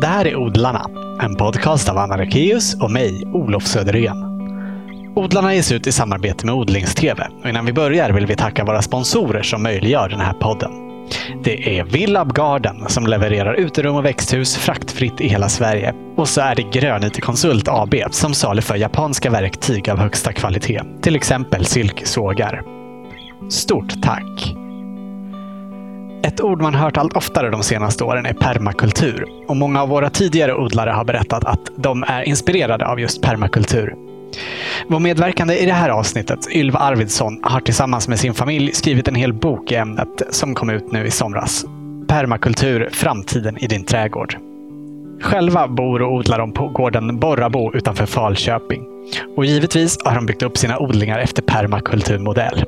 Det här är Odlarna, en podcast av Anna Rekeus och mig, Olof Söderén. Odlarna ges ut i samarbete med Odlingstv. Och innan vi börjar vill vi tacka våra sponsorer som möjliggör den här podden. Det är Villab Garden som levererar uterum och växthus fraktfritt i hela Sverige. Och så är det Grönyte Konsult AB som saluför japanska verktyg av högsta kvalitet. Till exempel silkesågar. Stort tack! Ett ord man hört allt oftare de senaste åren är permakultur. Och många av våra tidigare odlare har berättat att de är inspirerade av just permakultur. Vår medverkande i det här avsnittet, Ylva Arvidsson, har tillsammans med sin familj skrivit en hel bok i ämnet som kom ut nu i somras. Permakultur, framtiden i din trädgård. Själva bor och odlar de på gården Borrabo utanför Falköping. Och givetvis har de byggt upp sina odlingar efter permakulturmodell.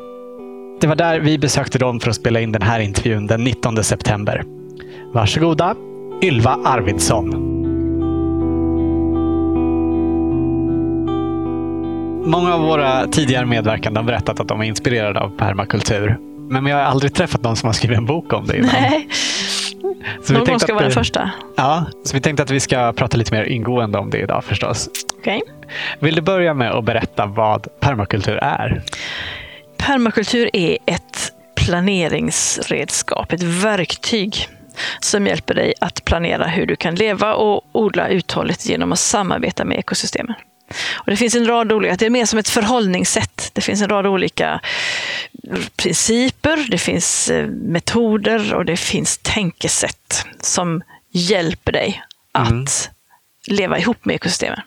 Det var där vi besökte dem för att spela in den här intervjun den 19 september. Varsågoda, Ylva Arvidsson. Många av våra tidigare medverkande har berättat att de är inspirerade av permakultur. Men jag har aldrig träffat någon som har skrivit en bok om det innan. Nej. Så Någon gång ska att vara den vi- första. Ja, så vi tänkte att vi ska prata lite mer ingående om det idag förstås. Okej. Vill du börja med att berätta vad permakultur är? Permakultur är ett planeringsredskap, ett verktyg som hjälper dig att planera hur du kan leva och odla uthålligt genom att samarbeta med ekosystemen. Och det finns en rad olika, det är mer som ett förhållningssätt. Det finns en rad olika principer, det finns eh, metoder och det finns tänkesätt som hjälper dig att Mm. leva ihop med ekosystemen.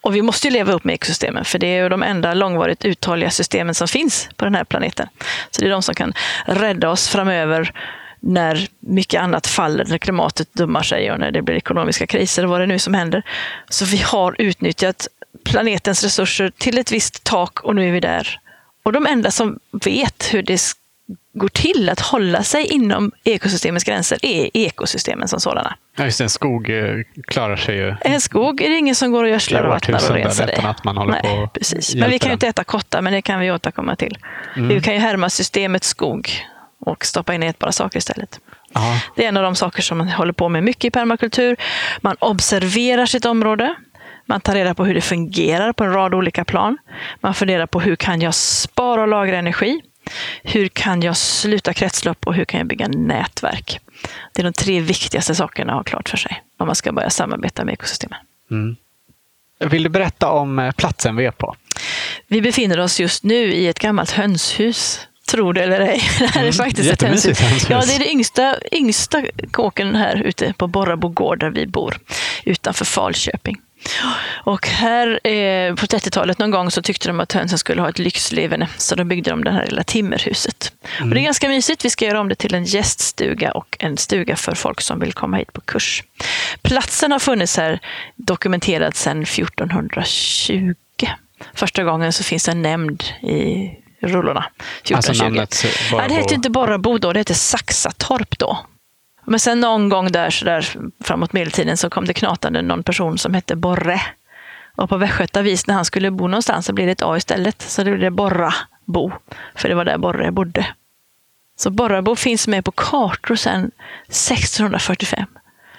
Och vi måste ju leva upp med ekosystemen, för det är ju de enda långvarigt uthålliga systemen som finns på den här planeten. Så det är de som kan rädda oss framöver när mycket annat faller, när klimatet dummar sig och när det blir ekonomiska kriser och vad det nu är som händer. Så vi har utnyttjat planetens resurser till ett visst tak och nu är vi där. Och de enda som vet hur det går till att hålla sig inom ekosystemets gränser är ekosystemen som sådana. Ja, just det, en skog eh, klarar sig ju. En skog är det ingen som går och gödslar och vattnar och rensar utan att man håller Nej, på precis. Men vi kan ju inte äta kottar, men det kan vi återkomma till. Vi kan ju härma systemets skog och stoppa in ätbara saker istället. Ja. Det är en av de saker som man håller på med mycket i permakultur. Man observerar sitt område. Man tar reda på hur det fungerar på en rad olika plan. Man funderar på hur kan jag spara och lagra energi? Hur kan jag sluta kretslopp och hur kan jag bygga nätverk? Det är de tre viktigaste sakerna att ha klart för sig om man ska börja samarbeta med ekosystemen. Vill du berätta om eh, platsen vi är på? Vi befinner oss just nu i ett gammalt hönshus. Tror det eller ej. Det här är Mm, faktiskt ett hönshus. Ja, det är det yngsta, yngsta kåken här ute på Borrabo gård där vi bor. Utanför Falköping. Och här eh, på 30-talet någon gång så tyckte de att hönsen skulle ha ett lyxleverne. Så då byggde de det här lilla timmerhuset. Och Mm. det är ganska mysigt. Vi ska göra om det till en gäststuga och en stuga för folk som vill komma hit på kurs. Platsen har funnits här dokumenterad sedan 1420. Första gången så finns en nämnd i rullorna. 1420. Alltså namnet Borrabo. Nej, det hette inte Borrabo då, det hette Saxatorp då. Men sen någon gång där, så där framåt medeltiden så kom det knatande någon person som hette Borre. Och på västgötavis när han skulle bo någonstans så blev det ett A istället. Så det blev det Borrabo. För det var där Borre bodde. Så Borrabo finns med på kartor sedan 1645.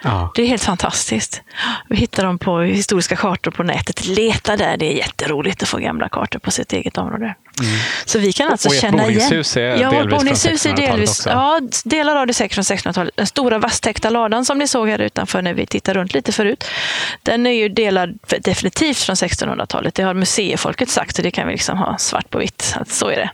Ja. Det är helt fantastiskt. Vi hittar dem på historiska kartor på nätet. Leta där, det är jätteroligt att få gamla kartor på sitt eget område. Så vi kan alltså Och känna igen... boningshus är ja, delvis från boningshus är 1600-talet delvis, också. ja, delar av det säkert från 1600-talet. Den stora vasstäckta ladan som ni såg här utanför när vi tittade runt lite förut. Den är ju delad definitivt från 1600-talet. Det har museifolket sagt så det kan vi liksom ha svart på vitt. Så är det.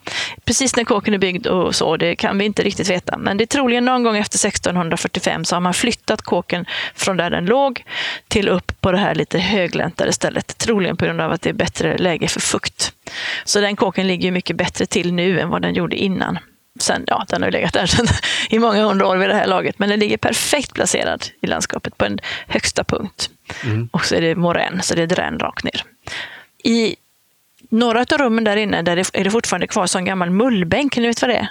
Precis när kåken är byggd och så, det kan vi inte riktigt veta. Men det är troligen någon gång efter 1645 så har man flyttat kåken från där den låg till upp på det här lite högläntade stället. Troligen på grund av att det är bättre läge för fukt. Så den kåken ligger mycket bättre till nu än vad den gjorde innan. Sen, ja, den har ju legat där sedan i många hundra år vid det här laget, men den ligger perfekt placerad i landskapet på en högsta punkt. Och så är det morän, så det är drän rakt ner. I några av rummen där inne där är det fortfarande kvar som gammal mullbänk. Ni vet vad det är?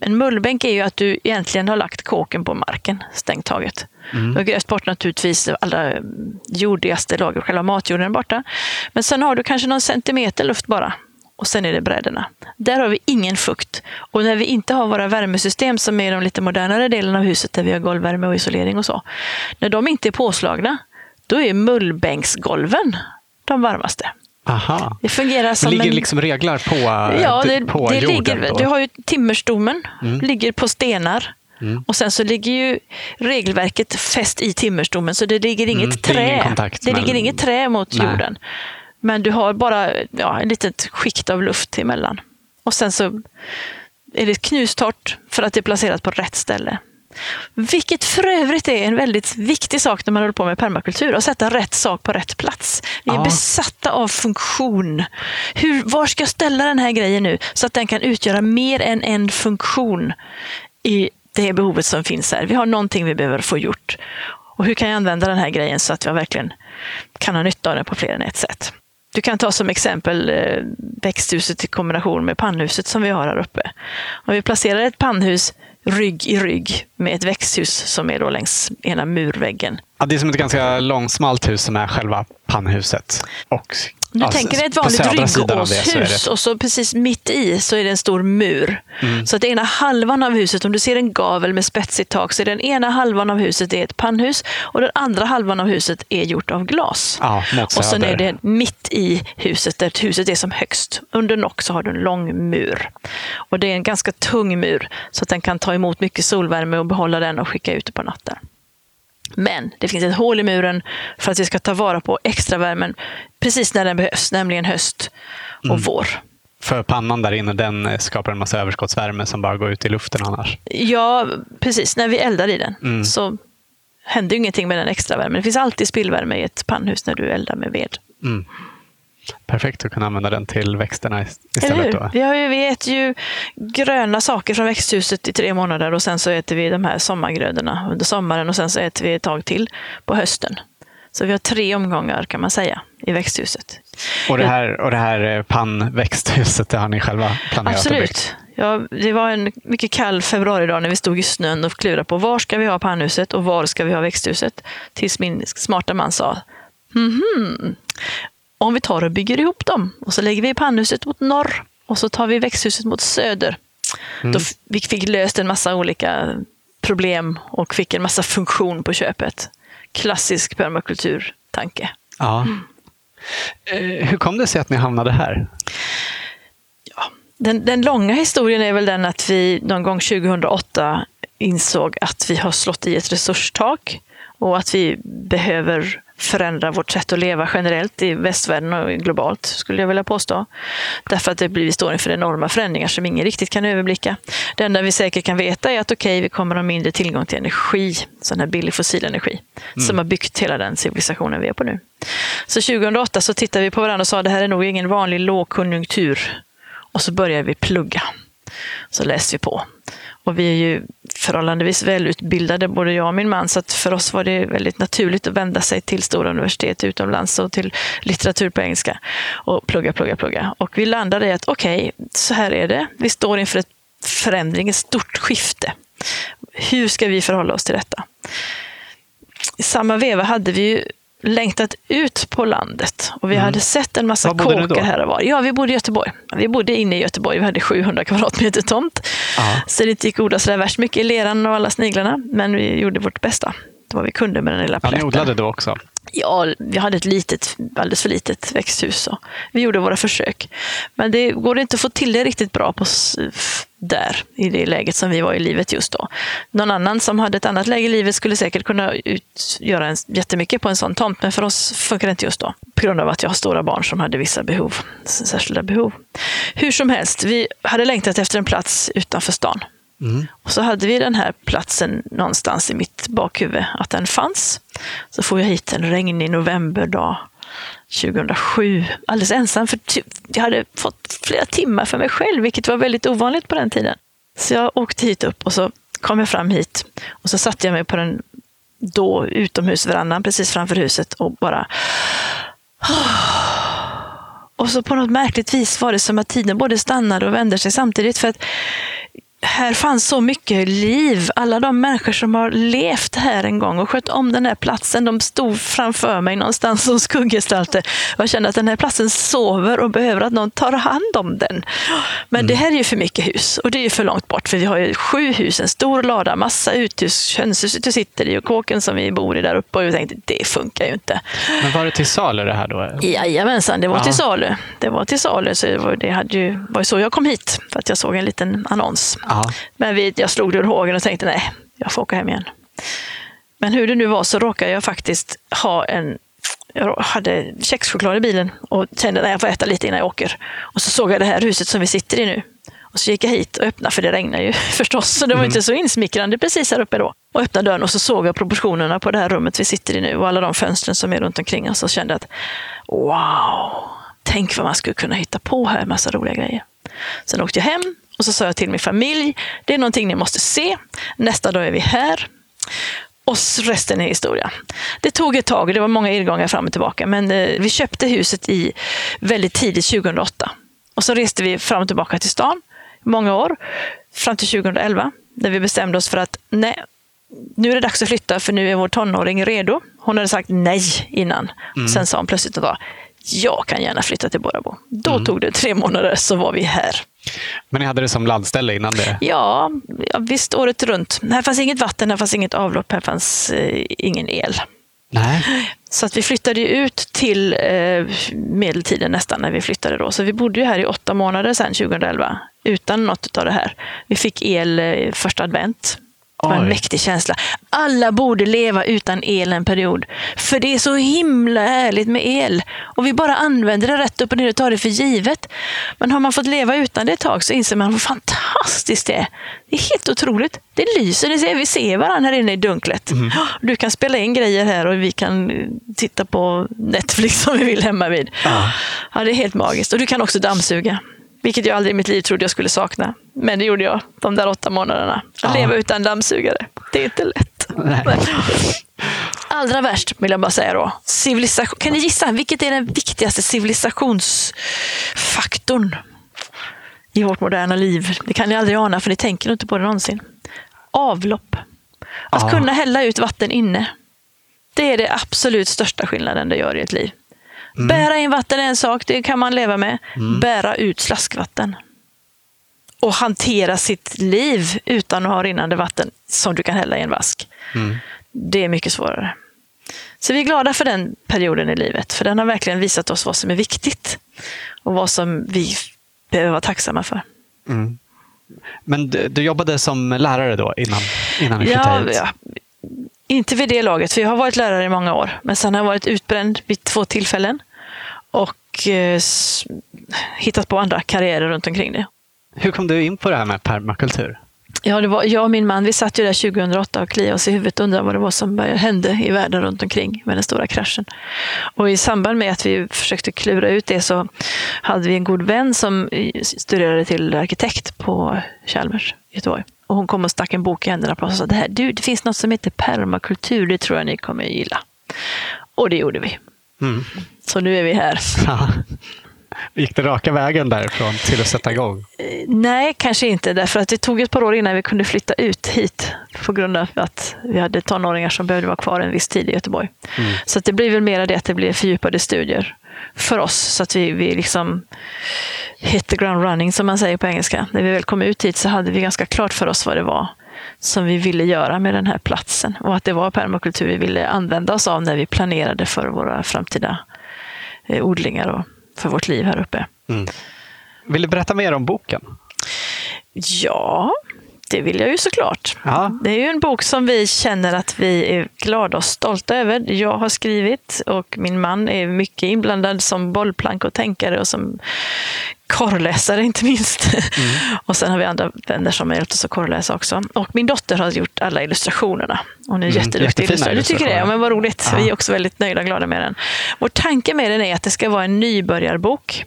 En, mullbänk är ju att du egentligen har lagt kåken på marken, strängt taget. Du har grävt bort naturligtvis det allra mm, jordigaste lager, själva matjorden är borta. Men sen har du kanske någon centimeter luft bara. och sen är det brädorna. Där har vi ingen fukt. Och när vi inte har våra värmesystem som är de lite modernare delen av huset där vi har golvvärme och isolering och så. När de inte är påslagna, då är mullbänksgolven de varmaste. Aha. Det fungerar som det ligger en... liksom reglar på, Ja, det, på det jorden? ligger, då? du har ju timmerstommen, Mm. ligger på stenar. Och sen så ligger ju regelverket fäst i timmerstommen, så det ligger inget Mm, trä. kontakt det mellan- ligger inget trä mot Nej. jorden. Men du har bara ja, ett litet skikt av luft emellan. Och sen så är det knustort för att det är placerat på rätt ställe. Vilket för övrigt är en väldigt viktig sak när man håller på med permakultur, att sätta rätt sak på rätt plats. Vi är Ja. besatta av funktion. Hur, var ska jag ställa den här grejen nu så att den kan utgöra mer än en funktion i det behovet som finns här? Vi har någonting vi behöver få gjort. Och hur kan jag använda den här grejen så att jag verkligen kan ha nytta av den på fler än ett sätt? Du kan ta som exempel eh, växthuset i kombination med pannhuset som vi har här uppe. Om vi placerar ett pannhus rygg i rygg med ett växthus som är då längs ena murväggen. Ja, det är som ett ganska långsmalt hus som är själva pannhuset. Och, Du ja, tänker dig ett vanligt ryggåshus och så precis mitt i så är det en stor mur. Så att ena halvan av huset, om du ser en gavel med spetsigt tak, så är den ena halvan av huset är ett pannhus och den andra halvan av huset är gjort av glas. Ja, och sen är det mitt i huset, där huset är som högst. Under nock så har du en lång mur. Och det är en ganska tung mur, så att den kan ta emot mycket solvärme och behålla den och skicka ut det på natten. Men det finns ett hål i muren för att vi ska ta vara på extravärmen precis när den behövs, nämligen höst och Mm. vår. För pannan där inne, den skapar en massa överskottsvärme som bara går ut i luften annars. Ja, precis. När vi eldar i den Mm. så händer ingenting med den extravärmen. Det finns alltid spillvärme i ett pannhus när du eldar med ved. Mm. Perfekt att kunna använda den till växterna istället. Då. Vi, har ju, vi äter ju gröna saker från växthuset i tre månader och sen så äter vi de här sommargrödorna under sommaren och sen så äter vi ett tag till på hösten. Så vi har tre omgångar kan man säga i växthuset. Och det här, och det här eh, pannväxthuset, det har ni själva planerat och byggt? Absolut. Ja, det var en mycket kall februaridag när vi stod i snön och klurade på var ska vi ha pannhuset och var ska vi ha växthuset. Tills min smarta man sa, mhm, om vi tar och bygger ihop dem och så lägger vi pannhuset mot norr och så tar vi växthuset mot söder. Då f- vi fick löst en massa olika problem och fick en massa funktion på köpet. Klassisk permakulturtanke. Ja. Eh, Hur kom det sig att ni hamnade här? Den, den långa historien är väl den att vi någon gång 2008 insåg att vi har slått i ett resurstak och att vi behöver förändra vårt sätt att leva generellt i västvärlden och globalt, skulle jag vilja påstå. Därför att det blir, vi står inför enorma förändringar som ingen riktigt kan överblicka. Det enda vi säkert kan veta är att okej, vi kommer att ha mindre tillgång till energi, sån här billig fossil energi, som har byggt hela den civilisationen vi är på nu. Så 2008 så tittade vi på varandra och sa det här är nog ingen vanlig lågkonjunktur. Och så började vi plugga. Så läste vi på. Och vi är ju förhållandevis välutbildade, både jag och min man, så att för oss var det väldigt naturligt att vända sig till stora universitet utomlands och till litteratur på engelska och plugga, plugga, plugga. Och vi landade i att okej, så här är det. Vi står inför ett förändring, ett stort skifte. Hur ska vi förhålla oss till detta? I samma veva hade vi ju längtat ut på landet och vi hade sett en massa kåkar här och var. Ja, vi bodde i Göteborg. Vi bodde inne i Göteborg. Vi hade 700 kvadratmeter tomt. Ja. Så det inte gick att odla så där värst mycket i leran och alla sniglarna. Men vi gjorde vårt bästa. Det var vi kunde med den lilla Ja, ni plätten. odlade då också? Ja, vi hade ett litet, alldeles för litet växthus. Så vi gjorde våra försök. Men det går inte att få till det riktigt bra på där, i det läget som vi var i livet just då. Någon annan som hade ett annat läge i livet skulle säkert kunna ut, göra en, jättemycket på en sån tomt, men för oss funkar det inte just då. På grund av att jag har stora barn som hade vissa behov, särskilda behov. Hur som helst, vi hade längtat efter en plats utanför stan. Och så hade vi den här platsen någonstans i mitt bakhuvud, att den fanns. Så får jag hit en regnig novemberdag 2007, alldeles ensam. För jag hade fått flera timmar för mig själv, vilket var väldigt ovanligt på den tiden. Så jag åkte hit upp och så kom jag fram hit och så satte jag mig på den då utomhusverandan precis framför huset och bara och så på något märkligt vis var det som att tiden både stannade och vände sig samtidigt. För att här fanns så mycket liv. Alla de människor som har levt här en gång och skött om den här platsen, de stod framför mig någonstans som skugggestalter. Jag kände att den här platsen sover och behöver att någon tar hand om den. Men mm. det här är ju för mycket hus och det är ju för långt bort för vi har ju sju hus, en stor lada, massa uthus, hönshuset du sitter i och kåken som vi bor i där uppe och jag tänkte det funkar ju inte. Men var det till salu det här då? Jajamensan, det var ja. till salu. Det var till salu, så det var, det hade ju, var så jag kom hit, för att jag såg en liten annons. Ja. Men vi, jag slog det ur hågen och tänkte nej, jag får åka hem igen. Men hur det nu var så råkade jag faktiskt ha en jag hade kexchoklad i bilen och kände att jag får äta lite innan jag åker. Och så såg jag det här huset som vi sitter i nu. Och så gick jag hit och öppnade, för det regnar ju förstås, så det var mm. inte så insmickrande precis här uppe då. Och öppnade dörren och så såg jag proportionerna på det här rummet vi sitter i nu och alla de fönstren som är runt omkring oss och kände att wow, tänk vad man skulle kunna hitta på här, massa roliga grejer. Sen åkte jag hem och så sa jag till min familj, det är någonting ni måste se. Nästa dag är vi här. Och resten är historia. Det tog ett tag, det var många irrgångar fram och tillbaka, men eh, vi köpte huset i väldigt tidigt 2008. Och så reste vi fram och tillbaka till stan många år, fram till 2011, där vi bestämde oss för att nej, nu är det dags att flytta för nu är vår tonåring redo. Hon hade sagt nej innan. Mm. Sen sa hon plötsligt att jag kan gärna flytta till Borabo. Då mm. tog det tre månader så var vi här. Men ni hade det som landställe innan det? Ja, visst året runt. Här fanns inget vatten, här fanns inget avlopp, här fanns eh, ingen el. Nej. Så att vi flyttade ut till eh, medeltiden nästan när vi flyttade då. Så vi bodde ju här i åtta månader sedan 2011 utan något av det här. Vi fick el eh, första advent det var en mäktig känsla. Alla borde leva utan el en period. För det är så himla härligt med el. Och vi bara använder det rätt upp och ner och tar det för givet. Men har man fått leva utan det ett tag så inser man hur fantastiskt det är. Det är helt otroligt. Det lyser, det ser, vi ser varandra här inne i dunklet. Mm. Du kan spela in grejer här och vi kan eh, titta på Netflix om vi vill hemma vid. Ah. Ja, det är helt magiskt. Och du kan också dammsuga. Vilket jag aldrig i mitt liv trodde jag skulle sakna. Men det gjorde jag de där åtta månaderna. Att ja. leva utan dammsugare, det är inte lätt. Allra värst vill jag bara säga då. Civilisation. Kan ni gissa, vilket är den viktigaste civilisationsfaktorn i vårt moderna liv? Det kan ni aldrig ana, för ni tänker inte på det någonsin. Avlopp. Att ja. kunna hälla ut vatten inne. Det är det absolut största skillnaden det gör i ett liv. Mm. Bära in vatten är en sak, det kan man leva med. Mm. Bära ut slaskvatten. Och hantera sitt liv utan att ha rinnande vatten som du kan hälla i en vask. Mm. Det är mycket svårare. Så vi är glada för den perioden i livet, för den har verkligen visat oss vad som är viktigt och vad som vi behöver vara tacksamma för. Mm. Men du, du, jobbade som lärare då innan, innan flyttade ja? Ja, inte vid det laget, för jag har varit lärare i många år. Men sen har jag varit utbränd vid två tillfällen och eh, hittat på andra karriärer runt omkring det. Hur kom du in på det här med permakultur? Ja, det var, jag och min man vi satt ju där 2008 och kliade oss i huvudet och undrade vad det var som hände i världen runt omkring med den stora kraschen. Och i samband med att vi försökte klura ut det så hade vi en god vän som studerade till arkitekt på Chalmers i Göteborg. Och hon kom och stack en bok i händerna på oss och sa det, här, du, det finns något som heter permakultur, det tror jag ni kommer gilla. Och det gjorde vi. Mm. Så nu är vi här. Ja. Gick det raka vägen därifrån till att sätta igång? Eh, nej, kanske inte. Därför att det tog ett par år innan vi kunde flytta ut hit. På grund av att vi hade tonåringar som behövde vara kvar en viss tid i Göteborg. Mm. Så det blir väl mer det att det blir fördjupade studier för oss. Så att vi, vi liksom hit the ground running, som man säger på engelska. När vi väl kom ut hit så hade vi ganska klart för oss vad det var som vi ville göra med den här platsen. Och att det var permakultur vi ville använda oss av när vi planerade för våra framtida eh, odlingar och för vårt liv här uppe. Mm. Vill du berätta mer om boken? Ja, det vill jag ju såklart. Ja. Det är ju en bok som vi känner att vi är glada och stolta över. Jag har skrivit och min man är mycket inblandad som bollplank och tänkare och som korrläsare inte minst. Mm. och sen har vi andra vänner som har hjälpt oss att korrläsa också. Och min dotter har gjort alla illustrationerna. Hon är mm, jätteduktig illustratör. Du tycker det? Ja, men vad roligt. Ja. Vi är också väldigt nöjda och glada med den. Vår tanke med den är att det ska vara en nybörjarbok.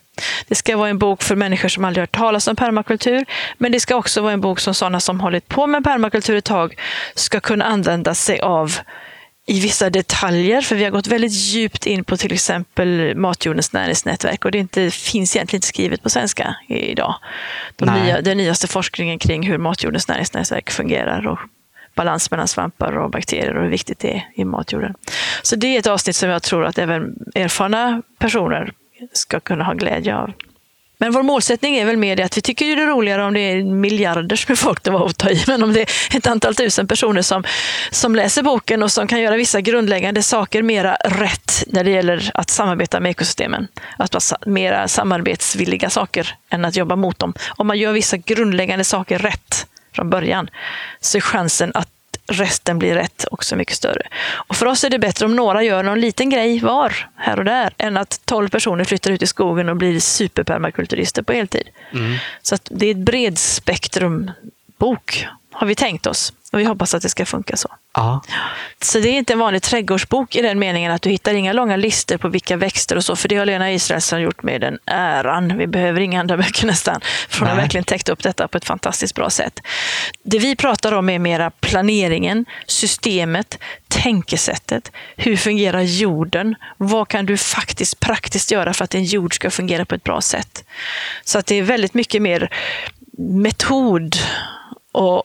Det ska vara en bok för människor som aldrig hört talas om permakultur. Men det ska också vara en bok som sådana som hållit på med permakultur ett tag ska kunna använda sig av i vissa detaljer, för vi har gått väldigt djupt in på till exempel matjordens näringsnätverk och det inte, finns egentligen inte skrivet på svenska idag. De nya, den nyaste forskningen kring hur matjordens näringsnätverk fungerar och balans mellan svampar och bakterier och hur viktigt det är i matjorden. Så det är ett avsnitt som jag tror att även erfarna personer ska kunna ha glädje av. Men vår målsättning är väl mer det att vi tycker det är roligare om det är miljarders med folk, det var att ta i, men om det är ett antal tusen personer som, som läser boken och som kan göra vissa grundläggande saker mera rätt när det gäller att samarbeta med ekosystemen. Att vara mera samarbetsvilliga saker än att jobba mot dem. Om man gör vissa grundläggande saker rätt från början så är chansen att resten blir rätt också mycket större. Och för oss är det bättre om några gör någon liten grej var, här och där, än att tolv personer flyttar ut i skogen och blir superpermakulturister på heltid. Mm. Så det är ett bredspektrum bok, har vi tänkt oss. Och vi hoppas att det ska funka så. Ja. Så det är inte en vanlig trädgårdsbok i den meningen att du hittar inga långa listor på vilka växter och så, för det har Lena Israelsson gjort med den äran. Vi behöver inga andra böcker nästan, för hon har verkligen täckt upp detta på ett fantastiskt bra sätt. Det vi pratar om är mera planeringen, systemet, tänkesättet. Hur fungerar jorden? Vad kan du faktiskt praktiskt göra för att din jord ska fungera på ett bra sätt? Så att det är väldigt mycket mer metod och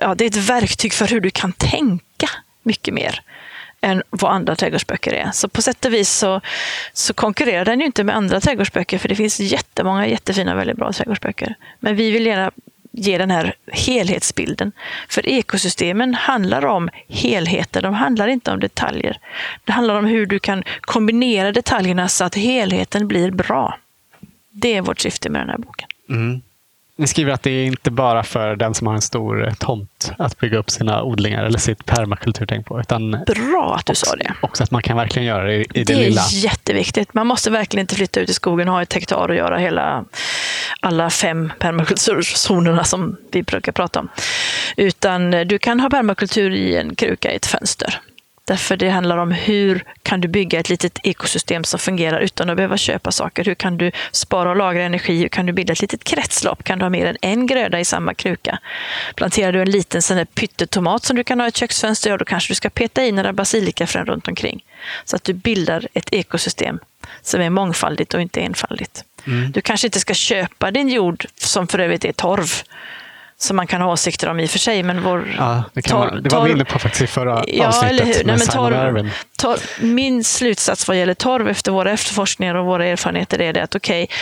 ja, det är ett verktyg för hur du kan tänka mycket mer än vad andra trädgårdsböcker är. Så på sätt och vis så, så konkurrerar den ju inte med andra trädgårdsböcker, för det finns jättemånga jättefina, väldigt bra trädgårdsböcker. Men vi vill gärna ge den här helhetsbilden. För ekosystemen handlar om helheter, de handlar inte om detaljer. Det handlar om hur du kan kombinera detaljerna så att helheten blir bra. Det är vårt syfte med den här boken. Mm. Ni skriver att det är inte bara för den som har en stor tomt att bygga upp sina odlingar eller sitt permakulturtänk på. Utan Bra att du också, sa det. Också att man kan verkligen göra det i, det, det lilla. Det är jätteviktigt. Man måste verkligen inte flytta ut i skogen och ha ett hektar och göra hela, alla fem permakulturzonerna som vi brukar prata om. Utan du kan ha permakultur i en kruka i ett fönster. Därför det handlar om hur kan du bygga ett litet ekosystem som fungerar utan att behöva köpa saker? Hur kan du spara och lagra energi? Hur kan du bilda ett litet kretslopp? Kan du ha mer än en gröda i samma kruka? Planterar du en liten sån här pyttetomat som du kan ha i ett köksfönster, ja, då kanske du ska peta i några basilikafrön runt omkring. Så att du bildar ett ekosystem som är mångfaldigt och inte enfaldigt. Mm. Du kanske inte ska köpa din jord, som för övrigt är torv, som man kan ha åsikter om i och för sig. Men vår ja, det, kan man, det var vi inne på faktiskt i förra ja, avsnittet. Eller hur? Nej, men torv, torv, min slutsats vad gäller torv efter våra efterforskningar och våra erfarenheter är det att okej, okay,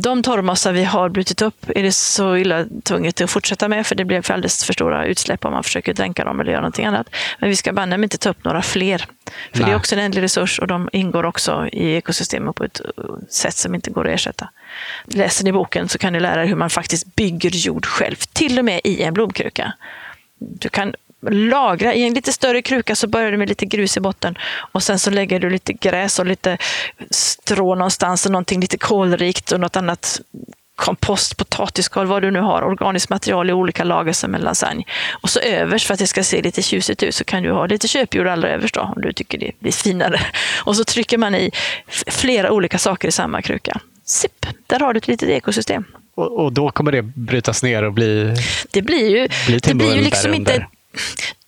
de torvmassor vi har brutit upp är det så illa tvunget att fortsätta med för det blir för alldeles för stora utsläpp om man försöker dränka dem eller göra någonting annat. Men vi ska banne inte ta upp några fler. För Nej. det är också en ändlig resurs och de ingår också i ekosystemet på ett sätt som inte går att ersätta. Läser ni boken så kan ni lära er hur man faktiskt bygger jord själv, till och med i en blomkruka. Du kan lagra i en lite större kruka så börjar du med lite grus i botten och sen så lägger du lite gräs och lite strå någonstans och någonting lite kolrikt och något annat kompost, potatisskal, vad du nu har, organiskt material i olika lager som en lasagne. Och så överst, för att det ska se lite tjusigt ut, så kan du ha lite köpjord allra överst då, om du tycker det blir finare. Och så trycker man i flera olika saker i samma kruka. Sipp, där har du ett litet ekosystem. Och, och då kommer det brytas ner och bli Det blir ju, bli det blir ju liksom inte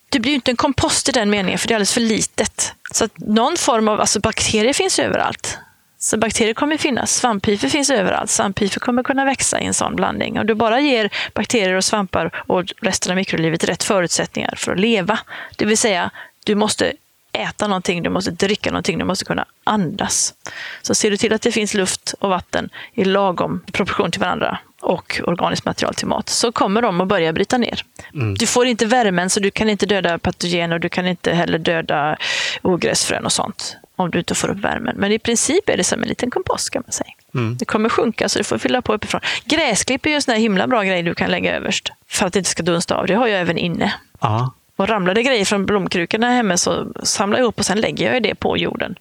det blir ju inte en kompost i den meningen, för det är alldeles för litet. Så att någon form av, alltså bakterier finns överallt. Så bakterier kommer finnas. Svamphyfer finns överallt. Svamphyfer kommer kunna växa i en sån blandning. Om du bara ger bakterier och svampar och resten av mikrolivet rätt förutsättningar för att leva, det vill säga du måste äta någonting, du måste dricka någonting, du måste kunna andas. Så ser du till att det finns luft och vatten i lagom proportion till varandra och organiskt material till mat, så kommer de att börja bryta ner. Mm. Du får inte värmen, så du kan inte döda patogener och du kan inte heller döda ogräsfrön och sånt om du inte får upp värmen. Men i princip är det som en liten kompost kan man säga. Mm. Det kommer sjunka så du får fylla på uppifrån. Gräsklipp är ju en sån här himla bra grej du kan lägga överst för att det inte ska dunsta av. Det har jag även inne. Aha. Och ramlar det grejer från blomkrukorna hemma så samlar jag upp och sen lägger jag det på jorden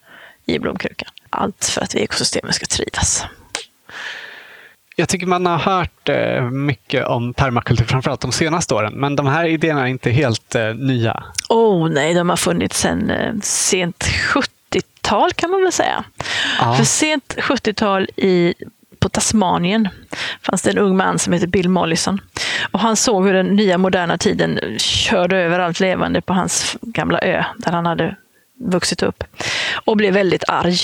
i blomkrukan. Allt för att ekosystemet ska trivas. Jag tycker man har hört eh, mycket om permakultur, framförallt de senaste åren. Men de här idéerna är inte helt eh, nya. Oh nej, de har funnits sedan eh, sent 70-tal kan man väl säga. Ja. För sent 70-tal i på Tasmanien fanns det en ung man som heter Bill Mollison. Och han såg hur den nya moderna tiden körde över allt levande på hans gamla ö där han hade vuxit upp och blev väldigt arg.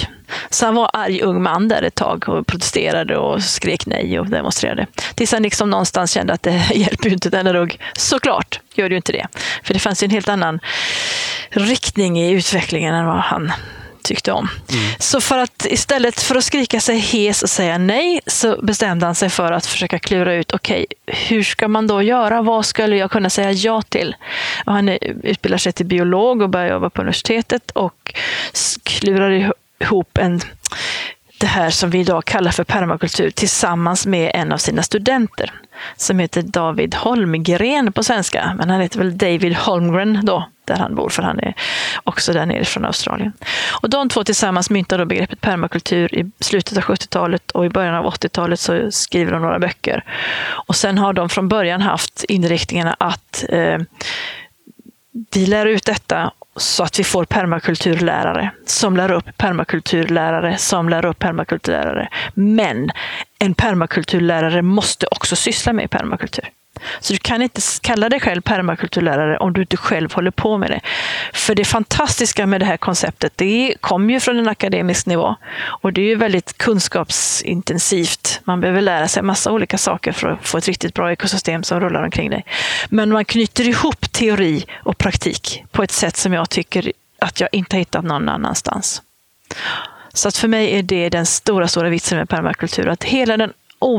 Så han var arg ung man där ett tag och protesterade och skrek nej och demonstrerade. Tills han liksom någonstans kände att det hjälper ju inte denna rugg. Såklart gör det ju inte det. För det fanns ju en helt annan riktning i utvecklingen än vad han tyckte om. Mm. Så för att istället för att skrika sig hes och säga nej så bestämde han sig för att försöka klura ut, okej, okay, hur ska man då göra? Vad skulle jag kunna säga ja till? Och han utbildar sig till biolog och börjar jobba på universitetet och klurar ihop en det här som vi idag kallar för permakultur tillsammans med en av sina studenter som heter David Holmgren på svenska, men han heter väl David Holmgren då, där han bor, för han är också där nere från Australien. Och de två tillsammans myntar då begreppet permakultur i slutet av 70-talet och i början av 80-talet så skriver de några böcker. Och sen har de från början haft inriktningarna att eh, vi lär ut detta så att vi får permakulturlärare som lär upp permakulturlärare som lär upp permakulturlärare. Men en permakulturlärare måste också syssla med permakultur. Så du kan inte kalla dig själv permakulturlärare om du inte själv håller på med det. För det fantastiska med det här konceptet, det kommer ju från en akademisk nivå. Och det är ju väldigt kunskapsintensivt. Man behöver lära sig massa olika saker för att få ett riktigt bra ekosystem som rullar omkring dig. Men man knyter ihop teori och praktik på ett sätt som jag tycker att jag inte har hittat någon annanstans. Så att för mig är det den stora, stora vitsen med permakultur. Att hela den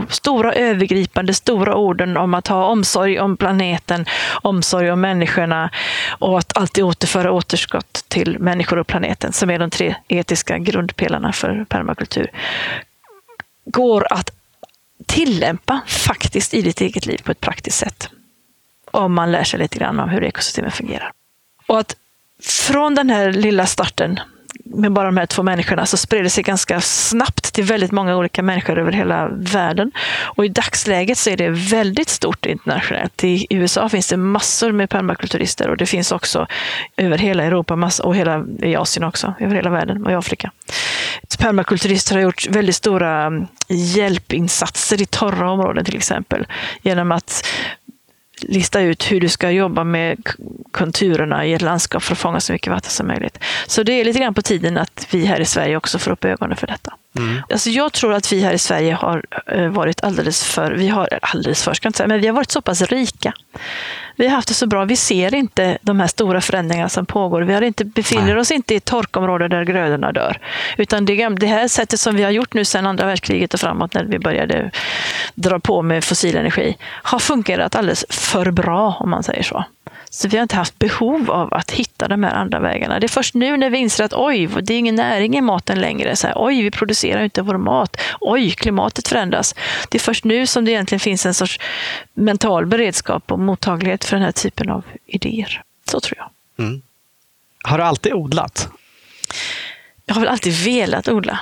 stora övergripande stora orden om att ha omsorg om planeten, omsorg om människorna och att alltid återföra återskott till människor och planeten som är de tre etiska grundpelarna för permakultur går att tillämpa faktiskt i ditt eget liv på ett praktiskt sätt. Om man lär sig lite grann om hur ekosystemen fungerar. Och att från den här lilla starten med bara de här två människorna så spred det sig ganska snabbt till väldigt många olika människor över hela världen. Och i dagsläget så är det väldigt stort internationellt. I USA finns det massor med permakulturister och det finns också över hela Europa och hela, i Asien också, över hela världen och i Afrika. Permakulturister har gjort väldigt stora mm, hjälpinsatser i torra områden till exempel genom att lista ut hur du ska jobba med konturerna i ett landskap för att fånga så mycket vatten som möjligt. Så det är lite grann på tiden att vi här i Sverige också får upp ögonen för detta. Mm. Alltså jag tror att vi här i Sverige har eh, varit alldeles för, vi har, alldeles för ska inte säga, men vi har varit så pass rika. Vi har haft det så bra, vi ser inte de här stora förändringarna som pågår. Vi har inte, befinner Nej. oss inte i ett torkområde där grödorna dör. Utan det, det här sättet som vi har gjort nu sedan andra världskriget och framåt när vi började dra på med fossil energi har fungerat alldeles för bra om man säger så. Så vi har inte haft behov av att hitta de här andra vägarna. Det är först nu när vi inser att oj, det är ingen näring i maten längre. Så här, oj, vi producerar inte vår mat. Oj, klimatet förändras. Det är först nu som det egentligen finns en sorts mental beredskap och mottaglighet för den här typen av idéer. Så tror jag. Mm. Har du alltid odlat? Jag har väl alltid velat odla.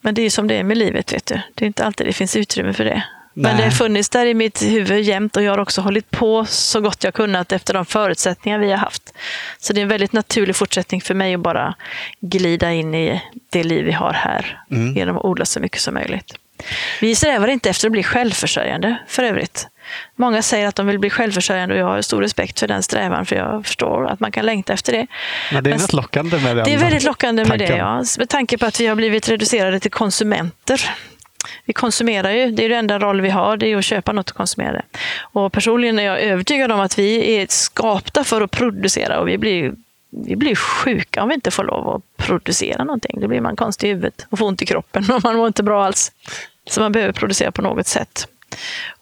Men det är som det är med livet, vet du. Det är inte alltid det finns utrymme för det. Men det har funnits där i mitt huvud jämt och jag har också hållit på så gott jag kunnat efter de förutsättningar vi har haft. Så det är en väldigt naturlig fortsättning för mig att bara glida in i det liv vi har här mm. genom att odla så mycket som möjligt. Vi strävar inte efter att bli självförsörjande för övrigt. Många säger att de vill bli självförsörjande och jag har stor respekt för den strävan för jag förstår att man kan längta efter det. Men det är något lockande med det. Det är väldigt lockande med det, ja. Med tanke på att vi har blivit reducerade till konsumenter vi konsumerar ju, det är den enda roll vi har, det är att köpa något och konsumera det. Och personligen är jag övertygad om att vi är skapta för att producera och vi blir, vi blir sjuka om vi inte får lov att producera någonting. Då blir man konstig i huvudet och får ont i kroppen och man mår inte bra alls. Så man behöver producera på något sätt.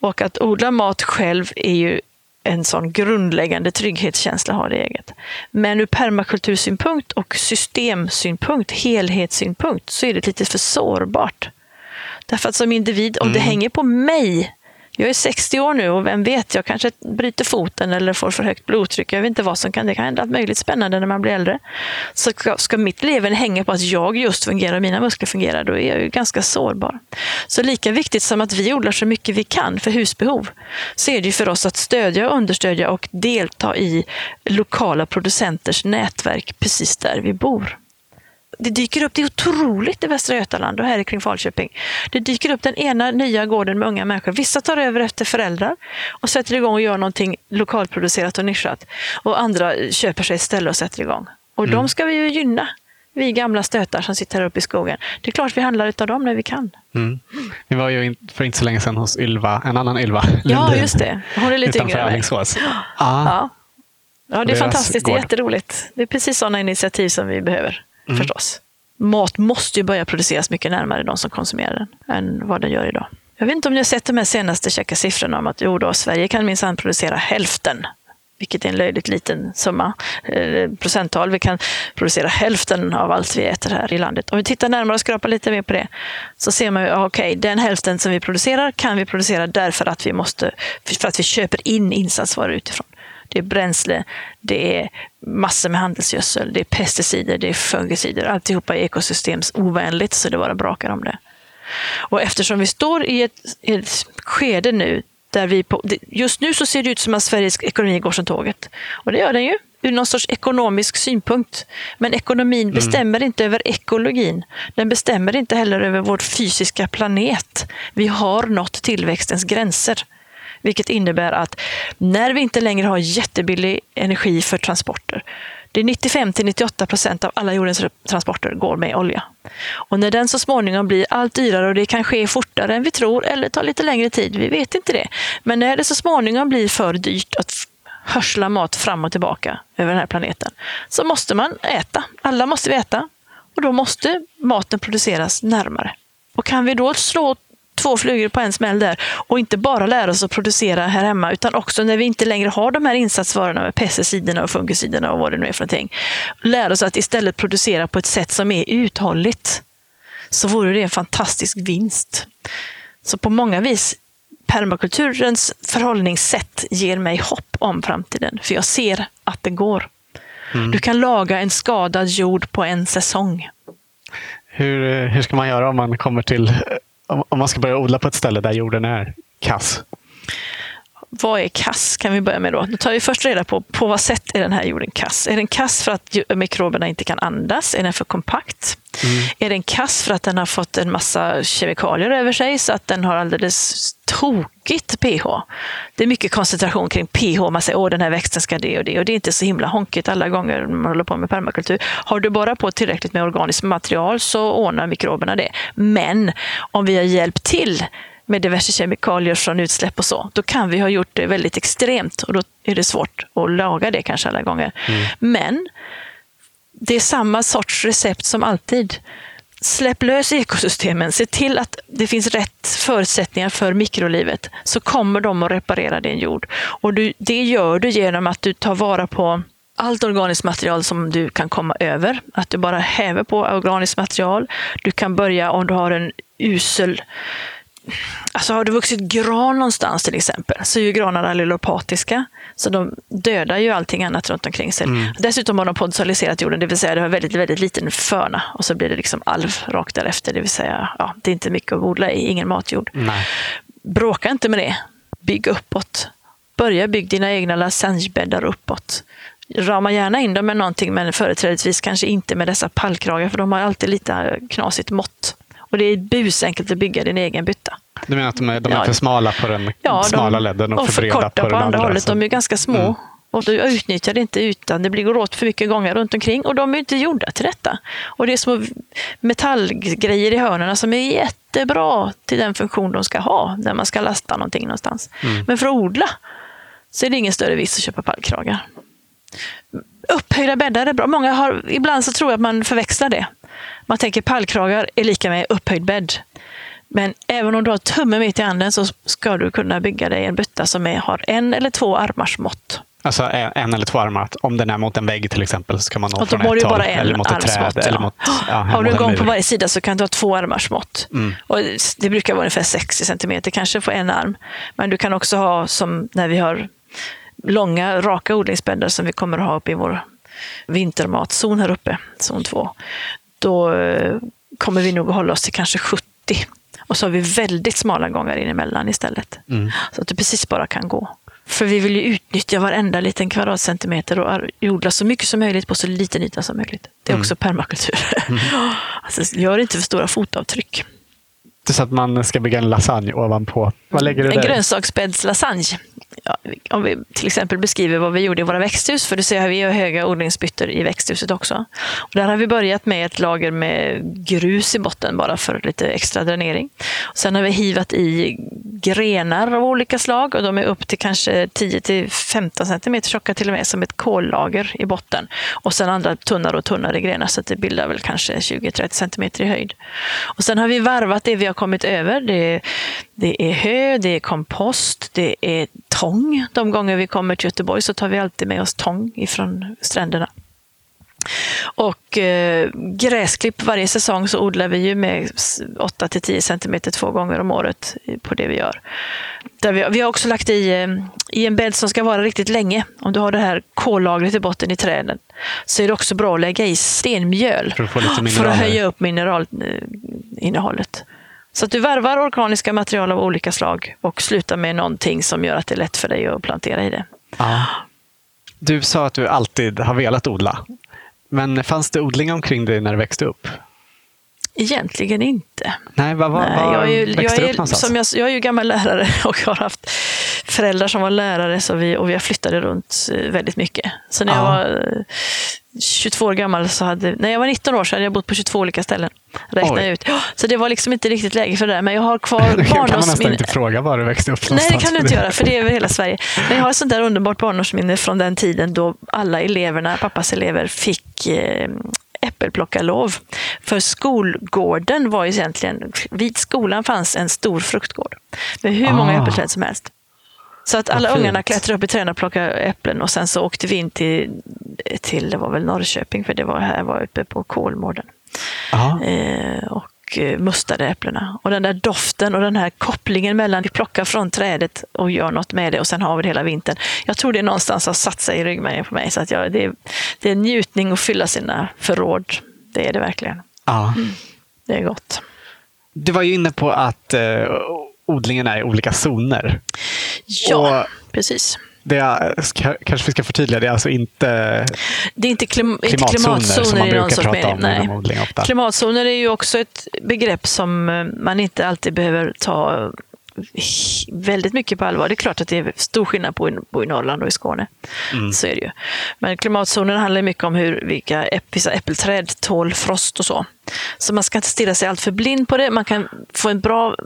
Och att odla mat själv är ju en sån grundläggande trygghetskänsla har det eget. Men ur permakultursynpunkt och systemsynpunkt, helhetssynpunkt, så är det lite för sårbart. Därför att som individ, om mm. det hänger på mig, jag är 60 år nu och vem vet, jag kanske bryter foten eller får för högt blodtryck. Jag vet inte vad som kan, det kan hända allt möjligt spännande när man blir äldre. Så ska, ska mitt leverne hänga på att jag just fungerar och mina muskler fungerar, då är jag ju ganska sårbar. Så lika viktigt som att vi odlar så mycket vi kan för husbehov, så är det ju för oss att stödja, understödja och delta i lokala producenters nätverk precis där vi bor. Det dyker upp, det är otroligt i Västra Götaland och här kring Falköping. Det dyker upp den ena nya gården med unga människor. Vissa tar över efter föräldrar och sätter igång och gör någonting lokalproducerat och nischat. Och andra köper sig ett ställe och sätter igång. Och mm. de ska vi ju gynna vi gamla stötar som sitter här uppe i skogen. Det är klart vi handlar utav dem när vi kan. Mm. Vi var ju för inte så länge sedan hos Ylva, en annan Ylva Ja, just det. Hon är lite yngre än mig. Ja. Ja. ja, det är fantastiskt. Gård. Det är jätteroligt. Det är precis sådana initiativ som vi behöver, mm. förstås. Mat måste ju börja produceras mycket närmare de som konsumerar den än vad den gör idag. Jag vet inte om ni har sett de här senaste checka siffrorna om att jo då, Sverige kan minsann producera hälften vilket är en löjligt liten summa, eh, procenttal. Vi kan producera hälften av allt vi äter här i landet. Om vi tittar närmare och skrapar lite mer på det så ser man ju, okej, okay, den hälften som vi producerar kan vi producera därför att vi måste, för att vi köper in insatsvaror utifrån. Det är bränsle, det är massor med handelsgödsel, det är pesticider, det är fungicider. Alltihopa är ekosystemsovänligt så det bara brakar om det. Och eftersom vi står i ett, ett skede nu där vi på, just nu så ser det ut som att Sveriges ekonomi går som tåget. Och det gör den ju, ur någon sorts ekonomisk synpunkt. Men ekonomin mm. bestämmer inte över ekologin. Den bestämmer inte heller över vår fysiska planet. Vi har nått tillväxtens gränser. Vilket innebär att när vi inte längre har jättebillig energi för transporter, det är 95 till 98 procent av alla jordens transporter går med olja. Och när den så småningom blir allt dyrare och det kan ske fortare än vi tror eller ta lite längre tid, vi vet inte det. Men när det så småningom blir för dyrt att hörsla mat fram och tillbaka över den här planeten så måste man äta. Alla måste vi äta och då måste maten produceras närmare. Och kan vi då slå två flugor på en smäll där och inte bara lära oss att producera här hemma utan också när vi inte längre har de här insatsvarorna med pesticiderna och fungiciderna och vad det nu är för någonting. Lära oss att istället producera på ett sätt som är uthålligt. Så vore det en fantastisk vinst. Så på många vis permakulturens förhållningssätt ger mig hopp om framtiden. För jag ser att det går. Mm. Du kan laga en skadad jord på en säsong. Hur, hur ska man göra om man kommer till om man ska börja odla på ett ställe där jorden är kass? Vad är kass? kan vi börja med då. Då tar vi först reda på på vad sätt är den här jorden kass. Är den kass för att mikroberna inte kan andas? Är den för kompakt? Mm. Är den kass för att den har fått en massa kemikalier över sig så att den har alldeles tokigt pH? Det är mycket koncentration kring pH. Man säger att den här växten ska det och det och det är inte så himla honkigt alla gånger man håller på med permakultur. Har du bara på tillräckligt med organiskt material så ordnar mikroberna det. Men om vi har hjälpt till med diverse kemikalier från utsläpp och så, då kan vi ha gjort det väldigt extremt och då är det svårt att laga det kanske alla gånger. Mm. Men det är samma sorts recept som alltid. Släpp lös ekosystemen, se till att det finns rätt förutsättningar för mikrolivet, så kommer de att reparera din jord. Och du, det gör du genom att du tar vara på allt organiskt material som du kan komma över. Att du bara häver på organiskt material. Du kan börja om du har en usel Alltså har det vuxit gran någonstans till exempel så är ju granarna allelopatiska. Så de dödar ju allting annat runt omkring sig. Mm. Dessutom har de podsaliserat jorden, det vill säga det har väldigt, väldigt liten förna och så blir det liksom alv rakt därefter. Det vill säga, ja, det är inte mycket att odla i, ingen matjord. Nej. Bråka inte med det. Bygg uppåt. Börja bygga dina egna lasagnebäddar uppåt. Rama gärna in dem med någonting, men företrädesvis kanske inte med dessa pallkragar, för de har alltid lite knasigt mått. Och det är busenkelt att bygga din egen bytta. Du menar att de är, de är ja. för smala på den ja, smala de, ledden och, och för breda på, på den andra? hållet. De är ganska små. Mm. Och du utnyttjar det inte utan det blir åt för mycket gånger runt omkring och de är inte gjorda till detta. Och det är små metallgrejer i hörnen som är jättebra till den funktion de ska ha när man ska lasta någonting någonstans. Mm. Men för att odla så är det ingen större vits att köpa pallkragar. Upphöjda bäddar är bra. Många har, ibland så tror jag att man förväxlar det. Man tänker pallkragar är lika med upphöjd bädd. Men även om du har tummen mitt i handen så ska du kunna bygga dig en bytta som är, har en eller två armars mått. Alltså en eller två armar. Om den är mot en vägg till exempel så kan man nå från ett håll. Eller mot ett träd. Eller mot, ja, har du en gång på varje sida så kan du ha två armars mått. Mm. Och det brukar vara ungefär 60 centimeter kanske på en arm. Men du kan också ha som när vi har långa raka odlingsbäddar som vi kommer att ha uppe i vår vintermatzon här uppe, zon 2 då eh, kommer vi nog att hålla oss till kanske 70. Och så har vi väldigt smala gångar in emellan istället. Mm. Så att du precis bara kan gå. För vi vill ju utnyttja varenda liten kvadratcentimeter och odla så mycket som möjligt på så liten yta som möjligt. Det är också permakultur. alltså, gör inte för stora fotavtryck. Så att man ska bygga en lasagne ovanpå. Vad lägger du En där? grönsaksbäddslasagne. Ja, om vi till exempel beskriver vad vi gjorde i våra växthus, för du ser vi har höga odlingsbyttor i växthuset också. Och där har vi börjat med ett lager med grus i botten bara för lite extra dränering. Och sen har vi hivat i grenar av olika slag och de är upp till kanske 10-15 cm tjocka till och med som ett kollager i botten. Och sen andra tunnare och tunnare grenar så att det bildar väl kanske 20-30 cm i höjd. Och sen har vi varvat det vi har kommit över. Det är, det är hö, det är kompost, det är tång. De gånger vi kommer till Göteborg så tar vi alltid med oss tång ifrån stränderna. Och eh, gräsklipp varje säsong så odlar vi ju med 8 10 cm två gånger om året på det vi gör. Där vi, vi har också lagt i, eh, i en bädd som ska vara riktigt länge. Om du har det här kollagret i botten i träden så är det också bra att lägga i stenmjöl För att för att höja upp mineralinnehållet. Så att du varvar organiska material av olika slag och slutar med någonting som gör att det är lätt för dig att plantera i det. Ja. Du sa att du alltid har velat odla. Men fanns det odling omkring dig när du växte upp? Egentligen inte. Nej, vad, vad, Nej, var jag, är ju, jag, upp är, som jag, jag är ju gammal lärare och har haft föräldrar som var lärare så vi, och vi flyttade runt eh, väldigt mycket. Så när jag Ja. var eh, 22 år gammal, så hade, när jag var 19 år så hade jag bott på 22 olika ställen. Räkna Oj. ut. Så det var liksom inte riktigt läge för det där. Men jag har kvar Då kan man nästan barndomsminnen. inte fråga var du växte upp Nej, det kan du inte göra, för det är över hela Sverige. Men jag har ett sånt där underbart barndomsminne från den tiden då alla eleverna, pappas elever, fick eh, äppelplockarlov. För skolgården var ju egentligen, vid skolan fanns en stor fruktgård med hur många Ah. äppelträd som helst. Så att alla ungarna klättrade upp i träden och plockade äpplen och sen så åkte vi in till, till det var väl Norrköping, för det var här var uppe på Kolmården Ja. eh, och eh, mustade äpplena. Och den där doften och den här kopplingen mellan vi plockar från trädet och gör något med det och sen har vi det hela vintern. Jag tror det någonstans har satt sig i ryggmärgen på mig. Så att jag, det, är, det är en njutning att fylla sina förråd. Det är det verkligen. Ja. Det är gott. Du var ju inne på att eh, odlingen är i olika zoner. Ja, Och- precis. Det är, kanske vi ska förtydliga, det är alltså inte Det är inte, klim, inte klimatzoner, som klimatzoner man brukar prata om inom odling ofta. Klimatzoner är ju också ett begrepp som eh, man inte alltid behöver ta väldigt mycket på allvar. Det är klart att det är stor skillnad på att bo i Norrland och i Skåne. Mm. Så är det ju. Men klimatzonen handlar mycket om hur vilka vissa äppelträd tål frost och så. Så man ska inte stirra sig allt för blind på det. Man kan få en bra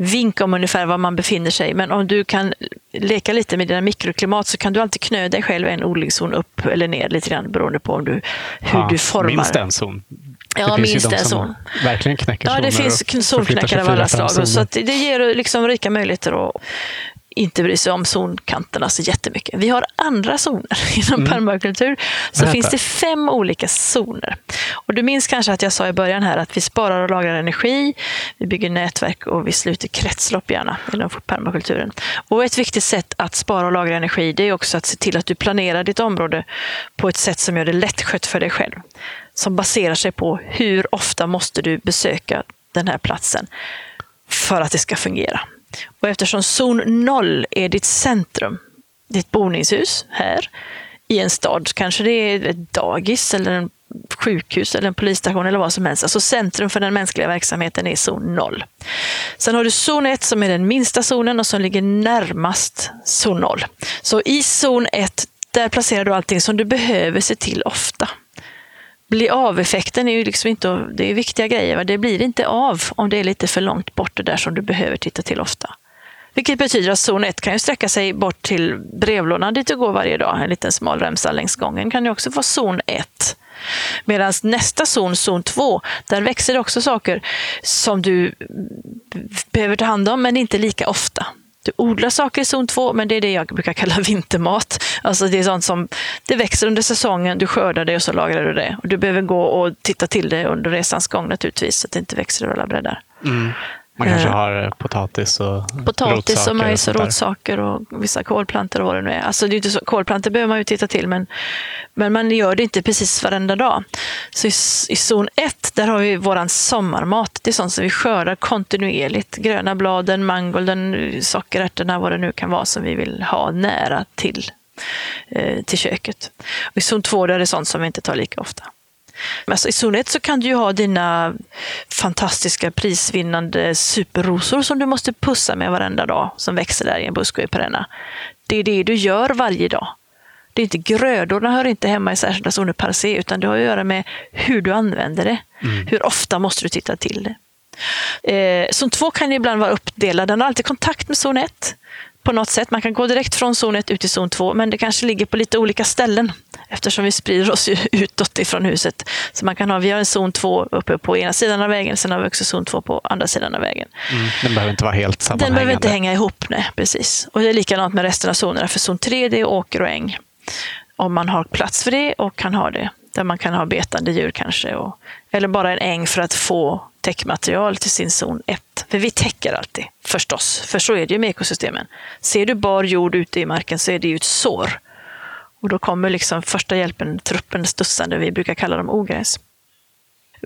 vink om ungefär var man befinner sig. Men om du kan leka lite med dina mikroklimat så kan du alltid knö dig själv en odlingszon upp eller ner lite grann beroende på om du, hur Ja, du formar. Minst en zon. Ja, det finns minst en zon. verkligen knäcker Ja, det finns och zonknäckare av alla slag. Så det ger liksom rika möjligheter att inte bry sig om zonkanterna så jättemycket. Vi har andra zoner inom permakultur. Så finns det fem olika zoner. Och du minns kanske att jag sa i början här att vi sparar och lagrar energi, vi bygger nätverk och vi sluter kretslopp gärna inom permakulturen. Och ett viktigt sätt att spara och lagra energi det är också att se till att du planerar ditt område på ett sätt som gör det lättskött för dig själv. Som baserar sig på hur ofta måste du besöka den här platsen för att det ska fungera. Och eftersom zon 0 är ditt centrum, ditt boningshus här i en stad, kanske det är ett dagis eller en sjukhus eller en polisstation eller vad som helst. Alltså centrum för den mänskliga verksamheten är zon 0. Sen har du zon 1 som är den minsta zonen och som ligger närmast zon 0. Så i zon 1 där placerar du allting som du behöver se till ofta bli av-effekten är ju liksom inte, det är viktiga grejer, va? det blir inte av om det är lite för långt bort det där som du behöver titta till ofta. Vilket betyder att zon 1 kan ju sträcka sig bort till brevlådan dit du går varje dag, en liten smal remsa längs gången kan ju också vara zon 1. Medan nästa zon, zon 2, där växer det också saker som du behöver ta hand om, men inte lika ofta. Du odlar saker i zon 2, men det är det jag brukar kalla vintermat. Alltså det är sånt som det växer under säsongen, du skördar det och så lagrar du det. Och du behöver gå och titta till det under resans gång naturligtvis, så att det inte växer över alla bräddar. Mm. Man kanske Eh. har potatis och Potatis rotsaker och majs och rotsaker och vissa kolplantor och vad det nu är. Alltså det är inte så, kolplantor behöver man ju titta till men, men man gör det inte precis varenda dag. Så i, i zon 1 där har vi våran sommarmat. Det är sånt som vi skördar kontinuerligt. Gröna bladen, mangolden, sockerärtorna, vad det nu kan vara som vi vill ha nära till, eh, till köket. Och I zon 2 där är det sånt som vi inte tar lika ofta. Alltså, I 1 så kan du ju ha dina fantastiska prisvinnande superrosor som du måste pussa med varenda dag, som växer där i en buske i perenna. Det är det du gör varje dag. Det är inte grödorna hör inte hemma i särskilda zoner per se, utan det har att göra med hur du använder det. Hur ofta måste du titta till det. Eh, zon 2 kan ibland vara uppdelad. Den har alltid kontakt med zon 1 på något sätt. Man kan gå direkt från zon 1 ut till zon 2, men det kanske ligger på lite olika ställen eftersom vi sprider oss ju utåt ifrån huset. Så man kan ha, vi har en zon 2 uppe på ena sidan av vägen, sen har vi också zon 2 på andra sidan av vägen. Mm. Den behöver inte vara helt Den sammanhängande. behöver inte hänga ihop, nej, precis. Och det är likadant med resten av zonerna, för zon 3 det är åker och äng. Om man har plats för det och kan ha det. Där man kan ha betande djur kanske. Och, eller bara en äng för att få täckmaterial till sin zon 1. För vi täcker alltid, förstås. För så är det ju med ekosystemen. Ser du bar jord ute i marken så är det ju ett sår. Och då kommer liksom första hjälpen, truppen studsande. Vi brukar kalla dem ogräs.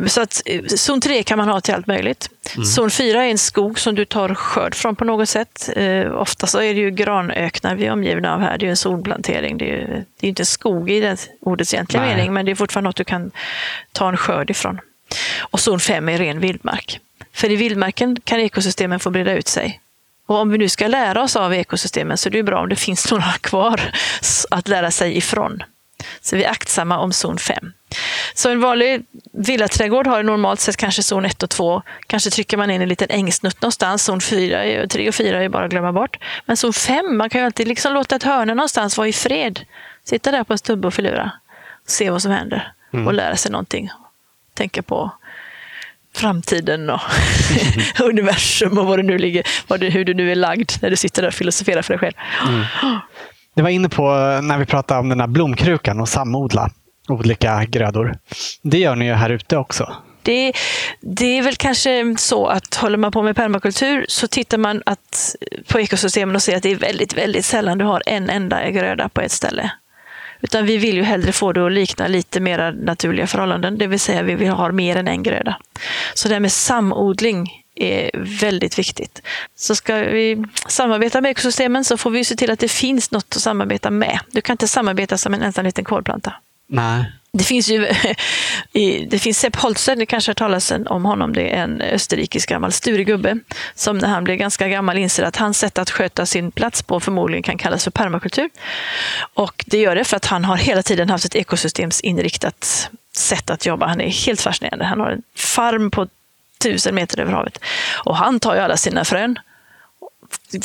Så att eh, zon 3 kan man ha till allt möjligt. Zon 4 är en skog som du tar skörd från på något sätt. Eh, ofta så är det ju granöknar vi är omgivna av här. Det är ju en solplantering. Det är ju det är inte en skog i det ordets egentliga Nej. mening, men det är fortfarande något du kan ta en skörd ifrån. Och zon 5 är ren vildmark. För i vildmarken kan ekosystemen få breda ut sig. Och om vi nu ska lära oss av ekosystemen så är det ju bra om det finns några kvar att lära sig ifrån. Så vi är aktsamma om zon 5. Så en vanlig villaträdgård har normalt sett kanske zon 1 och 2. Kanske trycker man in en liten ängsnutt någonstans. Zon 4, är- 3 och 4 är bara att glömma bort. Men zon 5, man kan ju alltid liksom låta ett hörne någonstans vara i fred. Sitta där på en stubbe och filura. Se vad som händer. Och lära sig någonting. Tänka på framtiden och universum och vad det nu ligger, vad det, hur du nu är lagd när du sitter där och filosoferar för dig själv. Det var inne på när vi pratade om den här blomkrukan och samodla olika grödor. Det gör ni ju här ute också. Det, det är väl kanske så att håller man på med permakultur så tittar man att, på ekosystemen och ser att det är väldigt, väldigt sällan du har en enda gröda på ett ställe. Utan vi vill ju hellre få det att likna lite mer naturliga förhållanden, det vill säga vi vill ha mer än en gröda. Så det här med samodling är väldigt viktigt. Så ska vi samarbeta med ekosystemen så får vi se till att det finns något att samarbeta med. Du kan inte samarbeta som en ensam liten kolplanta. Nej. Det finns ju det finns Sepp Holzer, ni kanske har talat om honom, det är en österrikisk gammal sturegubbe som när han blev ganska gammal inser att hans sätt att sköta sin plats på förmodligen kan kallas för permakultur. Och det gör det för att han har hela tiden haft ett ekosystemsinriktat sätt att jobba. Han är helt fascinerande. Han har en farm på tusen meter över havet. Och han tar ju alla sina frön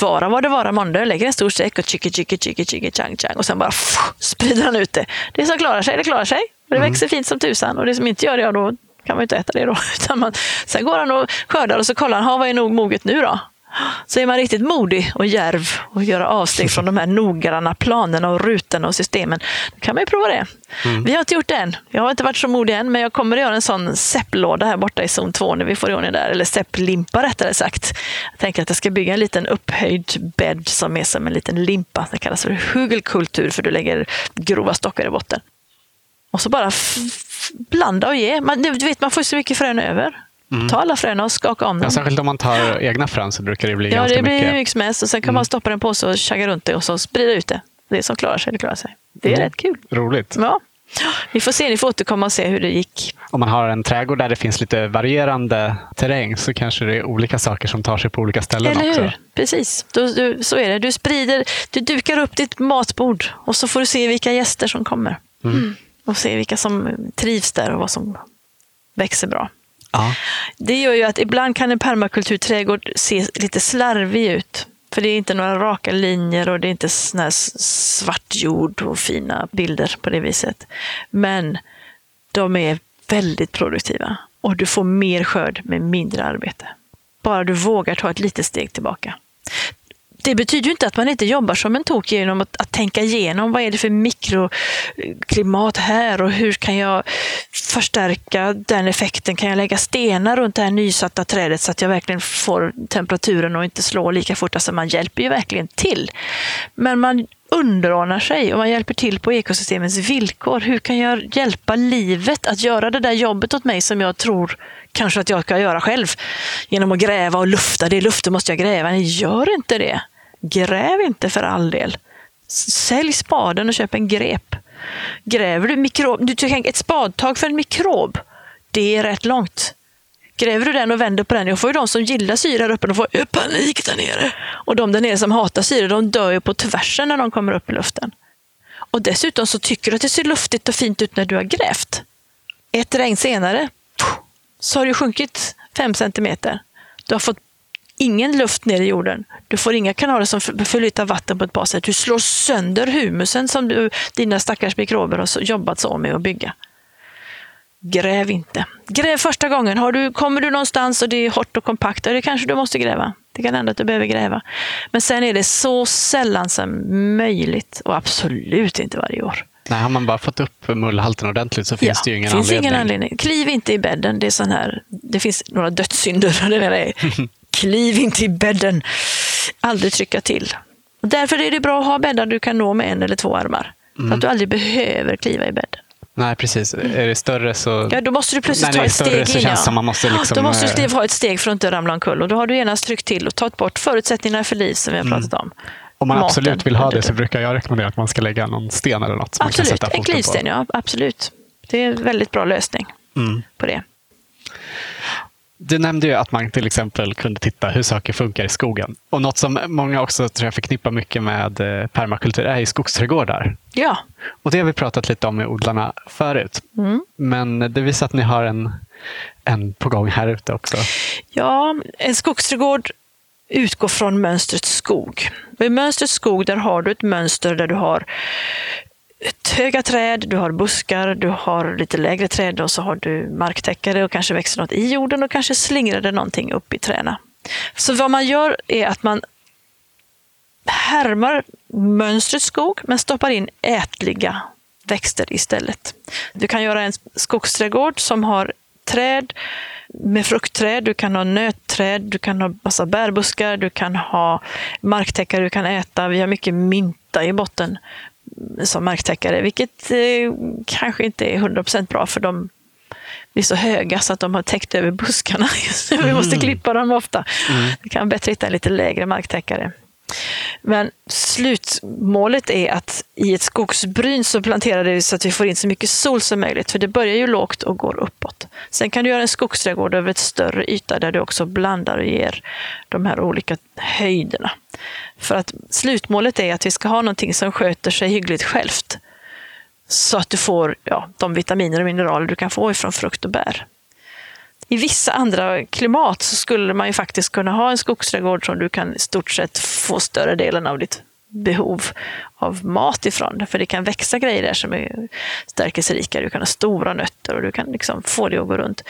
vara vad det vara månde, lägger en stor säck och chicka chicka chicka chicka chang chang och sen bara pff, sprider han ut det. Det som klarar sig, det klarar sig. Och det växer fint som tusan och det som inte gör det, ja, då kan man ju inte äta det då. Utan man, sen går han och skördar och så kollar han, "Ha, vad är nog moget nu då? Så är man riktigt modig och djärv och göra avsteg från de här noggranna planerna och rutorna och systemen. Då kan man ju prova det. Vi har inte gjort det än. Jag har inte varit så modig än, men jag kommer att göra en sån sepplåda här borta i zon 2 när vi får ordning där. Eller sepplimpa rättare sagt. Jag tänker att jag ska bygga en liten upphöjd bädd som är som en liten limpa. Det kallas för hugelkultur för du lägger grova stockar i botten. Och så bara blanda och ge. Man, du vet, man får så mycket frön över. Ta alla fröna och skaka om dem. Ja, särskilt om man tar egna frön så brukar det bli Ja, ganska det blir mycket. mycket som helst. Och sen kan man stoppa den på sig och tjagga runt det och så sprida ut det. Det som klarar sig, det klarar sig. Det är Mm. rätt kul. Roligt. Ja. Vi får se, ni får återkomma och se hur det gick. Om man har en trädgård där det finns lite varierande terräng så kanske det är olika saker som tar sig på olika ställen Eller också. hur? Precis, du, du, så är det. Du sprider, du dukar upp ditt matbord och så får du se vilka gäster som kommer. Mm. Och se vilka som trivs där och vad som växer bra. Ja. Det gör ju att ibland kan en permakulturträdgård se lite slarvig ut. För det är inte några raka linjer och det är inte sån här svart jord och fina bilder på det viset. Men de är väldigt produktiva och du får mer skörd med mindre arbete. Bara du vågar ta ett litet steg tillbaka. Det betyder ju inte att man inte jobbar som en tok genom att, att tänka igenom vad är det för mikroklimat här och hur kan jag förstärka den effekten? Kan jag lägga stenar runt det här nysatta trädet så att jag verkligen får temperaturen och inte slår lika fort? Alltså man hjälper ju verkligen till. Men man underordnar sig och man hjälper till på ekosystemets villkor. Hur kan jag hjälpa livet att göra det där jobbet åt mig som jag tror kanske att jag ska göra själv? Genom att gräva och lufta. Det är luften måste jag gräva. Nej, gör inte det. Gräv inte för all del. Sälj spaden och köp en grep. Gräver du mikrob, du tänker ett spadtag för en mikrob, det är rätt långt. Gräver du den och vänder på den, då får ju de som gillar syre här uppe, de får panik där nere. Och de där nere som hatar syre, de dör ju på tvärsen när de kommer upp i luften. Och dessutom så tycker du att det ser luftigt och fint ut när du har grävt. Ett regn senare så har du sjunkit fem centimeter. Du har fått ingen luft ner i jorden. Du får inga kanaler som förflyttar vatten på ett bra sätt. Du slår sönder humusen som du, dina stackars mikrober har jobbat så med att bygga. Gräv inte. Gräv första gången. Har du, kommer du någonstans och det är hårt och kompakt, då kanske du måste gräva. Det kan hända att du behöver gräva. Men sen är det så sällan som möjligt och absolut inte varje år. Nej, har man bara fått upp mullhalten ordentligt så finns ja, det ju ingen finns anledning. Ingen anledning. Kliv inte i bädden. Det, är sån här, det finns några dödssynder. Det Kliv inte i bädden. Aldrig trycka till. Och därför är det bra att ha bäddar du kan nå med en eller två armar. Mm. Så att du aldrig behöver kliva i bädden. Nej, precis. Är det större så... Ja, då måste du plötsligt ta ett steg in. Så känns ja. man måste liksom... Då måste du ha ett steg för att inte ramla omkull. Och då har du genast tryckt till och tagit bort förutsättningarna för liv som vi har mm. pratat om. Om man Maten, absolut vill ha det så brukar jag rekommendera att man ska lägga någon sten eller något. Som absolut, man kan sätta en klivsten, ja. Absolut. Det är en väldigt bra lösning mm. på det. Du nämnde ju att man till exempel kunde titta hur saker funkar i skogen. Och något som många också tror jag förknippar mycket med eh, permakultur är ju skogsträdgårdar. Ja. Och det har vi pratat lite om med odlarna förut. Mm. Men det visar att ni har en, en på gång här ute också. Ja, en skogsträdgård utgå från mönstret skog. I mönstret skog där har du ett mönster där du har höga träd, du har buskar, du har lite lägre träd och så har du marktäckare och kanske växer något i jorden och kanske slingrar det någonting upp i träna. Så vad man gör är att man härmar mönstret skog men stoppar in ätliga växter istället. Du kan göra en skogsträdgård som har träd med fruktträd, du kan ha nötträd, du kan ha massa bärbuskar, du kan ha marktäckare du kan äta. Vi har mycket mynta i botten som marktäckare, vilket eh, kanske inte är 100% bra för de blir så höga så att de har täckt över buskarna. Vi måste mm. klippa dem ofta. Mm. Vi kan bättre hitta en lite lägre marktäckare. Men slutmålet är att i ett skogsbryn så planterar vi så att vi får in så mycket sol som möjligt, för det börjar ju lågt och går uppåt. Sen kan du göra en skogsträdgård över ett större yta där du också blandar och ger de här olika höjderna. För att slutmålet är att vi ska ha någonting som sköter sig hyggligt självt. Så att du får ja, de vitaminer och mineraler du kan få ifrån frukt och bär. I vissa andra klimat så skulle man ju faktiskt kunna ha en skogsträdgård som du kan i stort sett få större delen av ditt behov av mat ifrån. För det kan växa grejer där som är stärkelserika. Du kan ha stora nötter och du kan liksom få det att gå runt.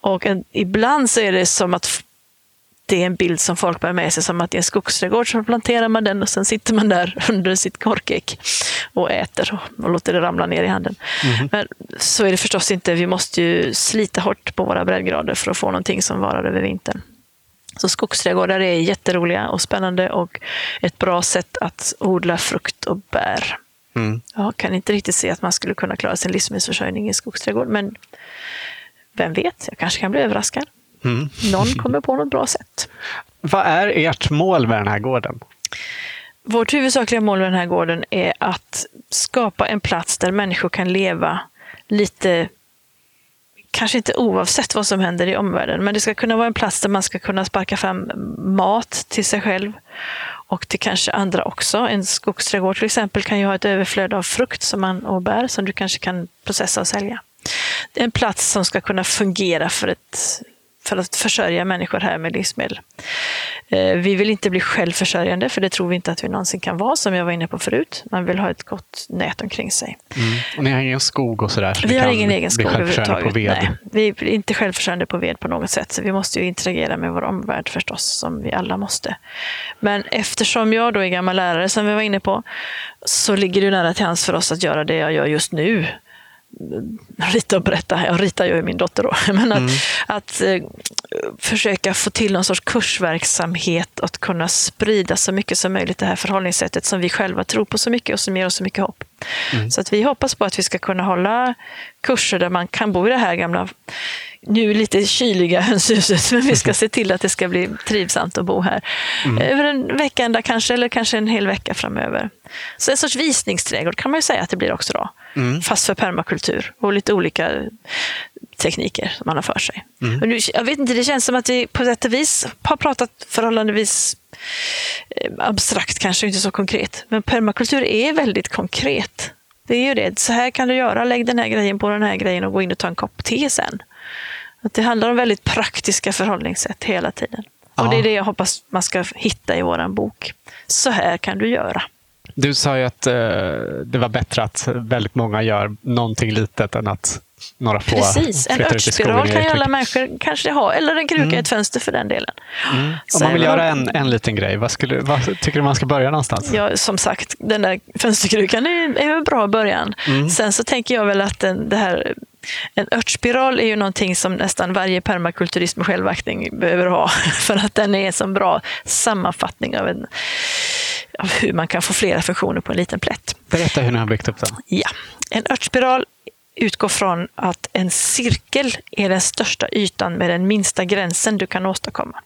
Och en, ibland så är det som att det är en bild som folk bär med sig som att det är en skogsträdgård, så planterar man den och sen sitter man där under sitt korkäck och äter och, och låter det ramla ner i handen. Mm. Men så är det förstås inte. Vi måste ju slita hårt på våra breddgrader för att få någonting som varar över vintern. Så skogsträdgårdar är jätteroliga och spännande och ett bra sätt att odla frukt och bär. Mm. Jag kan inte riktigt se att man skulle kunna klara sin livsmedelsförsörjning i skogsträdgård, men vem vet, jag kanske kan bli överraskad. Mm. Någon kommer på något bra sätt. Vad är ert mål med den här gården? Vårt huvudsakliga mål med den här gården är att skapa en plats där människor kan leva lite, kanske inte oavsett vad som händer i omvärlden, men det ska kunna vara en plats där man ska kunna sparka fram mat till sig själv och till kanske andra också. En skogsträdgård till exempel kan ju ha ett överflöd av frukt som man, och bär som du kanske kan processa och sälja. Det är en plats som ska kunna fungera för ett för att försörja människor här med livsmedel. Eh, vi vill inte bli självförsörjande, för det tror vi inte att vi någonsin kan vara, som jag var inne på förut. Man vill ha ett gott nät omkring sig. Mm. Och ni har ingen skog och sådär? Så vi har ingen egen skog överhuvudtaget. På ved. Nej, vi är inte självförsörjande på ved på något sätt, så vi måste ju interagera med vår omvärld förstås, som vi alla måste. Men eftersom jag då är gammal lärare, som vi var inne på, så ligger det nära till hands för oss att göra det jag gör just nu rita och berätta. Jag ritar ju min dotter då. Men att, mm. att eh, försöka få till någon sorts kursverksamhet och att kunna sprida så mycket som möjligt det här förhållningssättet som vi själva tror på så mycket och som ger oss så mycket hopp. Mm. Så att vi hoppas på att vi ska kunna hålla kurser där man kan bo i det här gamla nu lite kyliga hönshuset, men vi ska se till att det ska bli trivsamt att bo här. Mm. Över en vecka kanske, eller kanske en hel vecka framöver. Så en sorts visningsträdgård kan man ju säga att det blir också då. Mm. Fast för permakultur och lite olika tekniker som man har för sig. Mm. Nu, jag vet inte, det känns som att vi på sätt och vis har pratat förhållandevis abstrakt, kanske inte så konkret. Men permakultur är väldigt konkret. Det är ju det. Så här kan du göra. Lägg den här grejen på den här grejen och gå in och ta en kopp te sen. Att det handlar om väldigt praktiska förhållningssätt hela tiden. Ja. Och det är det jag hoppas man ska hitta i vår bok. Så här kan du göra. Du sa ju att eh, det var bättre att väldigt många gör någonting litet än att några få Precis, en örtspiral kan ju alla människor kanske ha, eller en kruka i mm. ett fönster för den delen. Mm. Om man vill göra en, en liten grej, vad, skulle, vad tycker du man ska börja någonstans? Ja, som sagt, den där fönsterkrukan är, är en bra början. Mm. Sen så tänker jag väl att den, det här en örtspiral är ju någonting som nästan varje permakulturist med självaktning behöver ha för att den är en så bra sammanfattning av, en, av hur man kan få flera funktioner på en liten plätt. Berätta hur ni har byggt upp den. Ja, en örtspiral utgår från att en cirkel är den största ytan med den minsta gränsen du kan åstadkomma.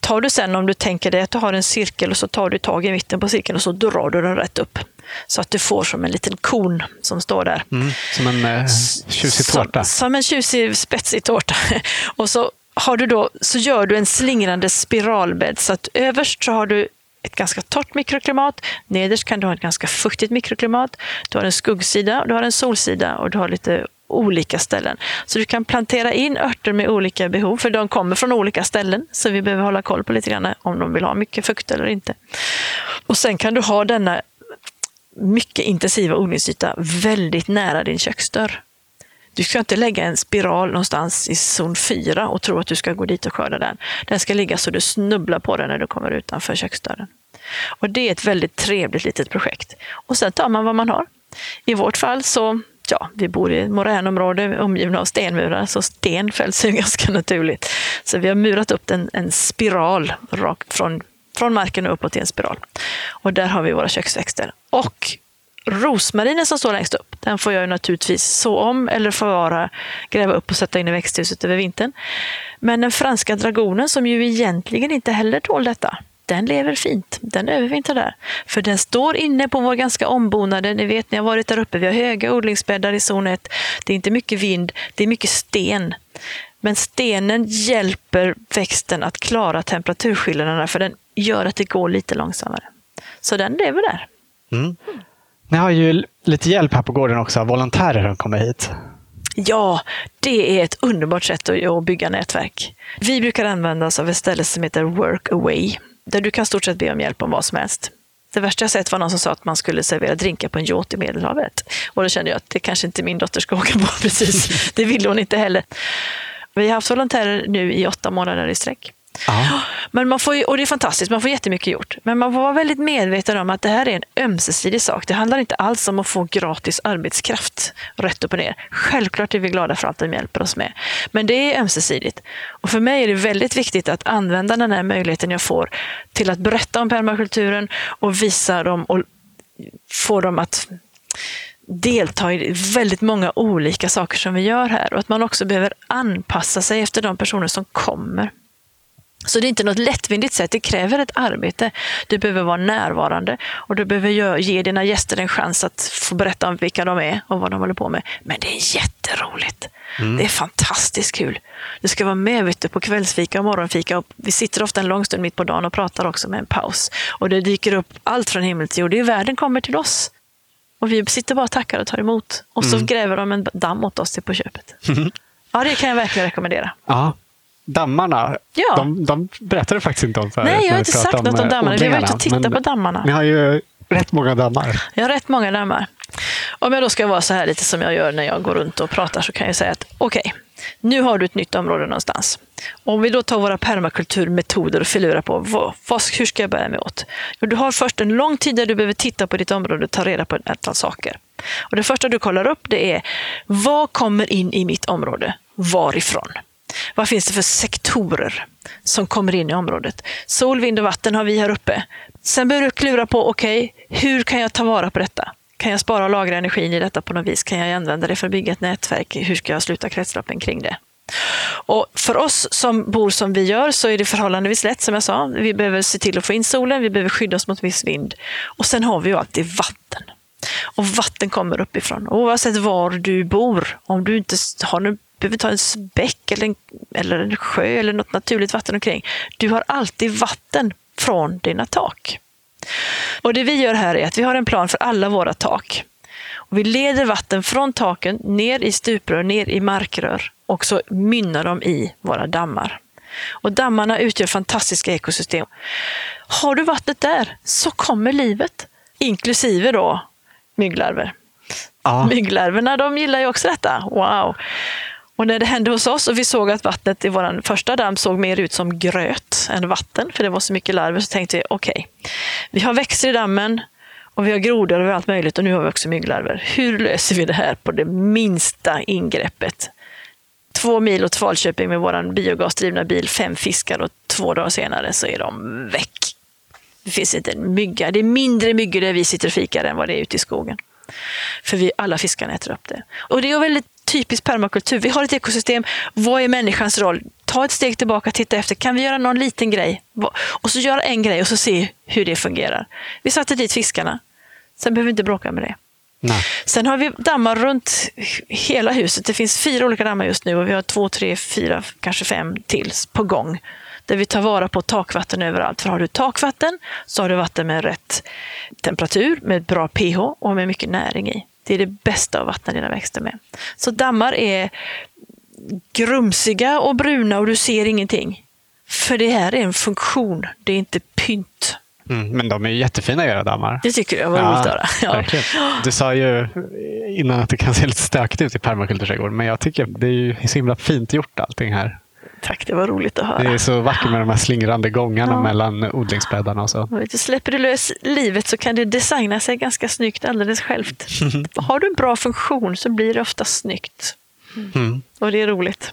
Tar du sen, om du tänker dig att du har en cirkel och så tar du tag i mitten på cirkeln och så drar du den rätt upp. Så att du får som en liten kon som står där. Mm, som en eh, tjusig tårta. Som, som en tjusig spetsig tårta. och så, har du då, så gör du en slingrande spiralbädd. Så att överst så har du ett ganska torrt mikroklimat. Nederst kan du ha ett ganska fuktigt mikroklimat. Du har en skuggsida, du har en solsida och du har lite olika ställen. Så du kan plantera in örter med olika behov, för de kommer från olika ställen. Så vi behöver hålla koll på lite grann om de vill ha mycket fukt eller inte. Och sen kan du ha denna mycket intensiva odlingsyta väldigt nära din köksdörr. Du ska inte lägga en spiral någonstans i zon 4 och tro att du ska gå dit och skörda den. Den ska ligga så du snubblar på den när du kommer utanför köksdörren. Och det är ett väldigt trevligt litet projekt. Och sen tar man vad man har. I vårt fall så, ja, vi bor i ett moränområde omgivna av stenmurar, så sten fälls ju ganska naturligt. Så vi har murat upp en, en spiral rakt från, från marken och uppåt i en spiral. Och där har vi våra köksväxter. Och rosmarinen som står längst upp, den får jag naturligtvis så om eller förvara, gräva upp och sätta in i växthuset över vintern. Men den franska dragonen, som ju egentligen inte heller tål detta, den lever fint. Den övervintrar där. För den står inne på vår ganska ombonade, ni vet ni har varit där uppe, vi har höga odlingsbäddar i zon 1. Det är inte mycket vind, det är mycket sten. Men stenen hjälper växten att klara temperaturskillnaderna för den gör att det går lite långsammare. Så den lever där. Mm. Ni har ju lite hjälp här på gården också av volontärer som kommer hit. Ja, det är ett underbart sätt att bygga nätverk. Vi brukar använda oss av ett ställe som heter Workaway, där du kan stort sett be om hjälp om vad som helst. Det värsta jag sett var någon som sa att man skulle servera drinkar på en yacht i Medelhavet. Och då kände jag att det kanske inte min dotter ska åka på precis. Det ville hon inte heller. Vi har haft volontärer nu i åtta månader i sträck. Men man får, och det är fantastiskt, man får jättemycket gjort. Men man får vara väldigt medveten om att det här är en ömsesidig sak. Det handlar inte alls om att få gratis arbetskraft rätt upp och ner. Självklart är vi glada för allt de hjälper oss med. Men det är ömsesidigt. Och för mig är det väldigt viktigt att använda den här möjligheten jag får till att berätta om permakulturen och visa dem och få dem att delta i väldigt många olika saker som vi gör här och att man också behöver anpassa sig efter de personer som kommer. Så det är inte något lättvindigt sätt, det kräver ett arbete. Du behöver vara närvarande och du behöver ge dina gäster en chans att få berätta om vilka de är och vad de håller på med. Men det är jätteroligt. Mm. Det är fantastiskt kul. Du ska vara med vet du, på kvällsfika och morgonfika. Och vi sitter ofta en lång stund mitt på dagen och pratar också med en paus. Och det dyker upp allt från himmel till jord. Det är världen kommer till oss. Och vi sitter bara och tackar och tar emot. Och så mm. gräver de en damm åt oss till på köpet. Ja, det kan jag verkligen rekommendera. Ja dammarna, ja. de, de berättade faktiskt inte om förut. Nej, jag har inte sagt något om dammarna. Vi var ute och tittade på dammarna. Ni har ju rätt många dammar. Jag har rätt många dammar. Om jag då ska vara så här lite som jag gör när jag går runt och pratar så kan jag säga att okej, okay, nu har du ett nytt område någonstans. Om vi då tar våra permakulturmetoder och filurar på vad, vad, hur ska jag bära mig åt? Du har först en lång tid där du behöver titta på ditt område och ta reda på ett antal saker. Och det första du kollar upp det är vad kommer in i mitt område? Varifrån? Vad finns det för sektorer som kommer in i området? Sol, vind och vatten har vi här uppe. Sen börjar du klura på, okej, okay, hur kan jag ta vara på detta? Kan jag spara och lagra energin i detta på något vis? Kan jag använda det för att bygga ett nätverk? Hur ska jag sluta kretsloppen kring det? Och för oss som bor som vi gör så är det förhållandevis lätt som jag sa. Vi behöver se till att få in solen, vi behöver skydda oss mot viss vind. Och sen har vi ju alltid vatten. Och vatten kommer uppifrån. Oavsett var du bor, om du inte har någon behöver ta en bäck eller en, eller en sjö eller något naturligt vatten omkring. Du har alltid vatten från dina tak. Och det vi gör här är att vi har en plan för alla våra tak. Och vi leder vatten från taken ner i stuprör, ner i markrör och så mynnar de i våra dammar. Och dammarna utgör fantastiska ekosystem. Har du vattnet där så kommer livet, inklusive då mygglarver. Ja. Mygglarverna de gillar ju också detta. Wow! Och när det hände hos oss och vi såg att vattnet i vår första damm såg mer ut som gröt än vatten, för det var så mycket larver, så tänkte vi okej, okay, vi har växter i dammen och vi har grodor och allt möjligt och nu har vi också mygglarver. Hur löser vi det här på det minsta ingreppet? Två mil åt Falköping med vår biogasdrivna bil, fem fiskar och två dagar senare så är de väck. Det finns inte en mygga. Det är mindre myggor där vi sitter och fikar än vad det är ute i skogen. För vi, alla fiskarna äter upp det. Och det är väldigt typisk permakultur. Vi har ett ekosystem. Vad är människans roll? Ta ett steg tillbaka, titta efter. Kan vi göra någon liten grej? Och så göra en grej och så se hur det fungerar. Vi satte dit fiskarna. Sen behöver vi inte bråka med det. Nej. Sen har vi dammar runt hela huset. Det finns fyra olika dammar just nu och vi har två, tre, fyra, kanske fem till på gång. Där vi tar vara på takvatten överallt. För har du takvatten så har du vatten med rätt temperatur, med bra pH och med mycket näring i. Det är det bästa att vattna dina växter med. Så dammar är grumsiga och bruna och du ser ingenting. För det här är en funktion, det är inte pynt. Mm, men de är jättefina era dammar. Det tycker jag var ja, roligt att höra. Ja. Du sa ju innan att det kan se lite stökigt ut i permakulturträdgården, men jag tycker det är så himla fint gjort allting här. Tack, det var roligt att höra. Det är så vackert med de här slingrande gångarna ja. mellan odlingsbäddarna och så. vet, släpper du lös livet så kan det designa sig ganska snyggt alldeles självt. Har du en bra funktion så blir det ofta snyggt. Mm. Och det är roligt.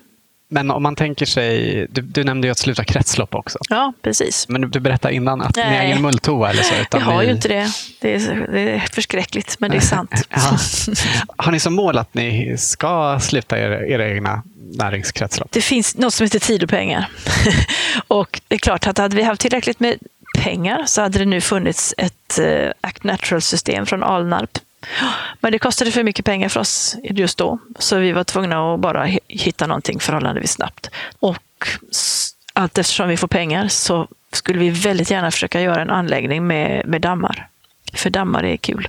Men om man tänker sig, du, du, nämnde ju att sluta kretslopp också. Ja, precis. Men du, du berättade innan att Nej. ni har ingen mulltoa eller så? Utan jag har ni... ju inte det. Det är, det är förskräckligt, men det är sant. har ni som mål att ni ska sluta era, era egna näringskretslopp? Det finns något som heter tid och pengar. och det är klart att hade vi haft tillräckligt med pengar så hade det nu funnits ett uh, Act Natural-system från Alnarp men det kostade för mycket pengar för oss just då, så vi var tvungna att bara hitta någonting förhållandevis snabbt. Och allt eftersom vi får pengar så skulle vi väldigt gärna försöka göra en anläggning med, med dammar. För dammar är kul.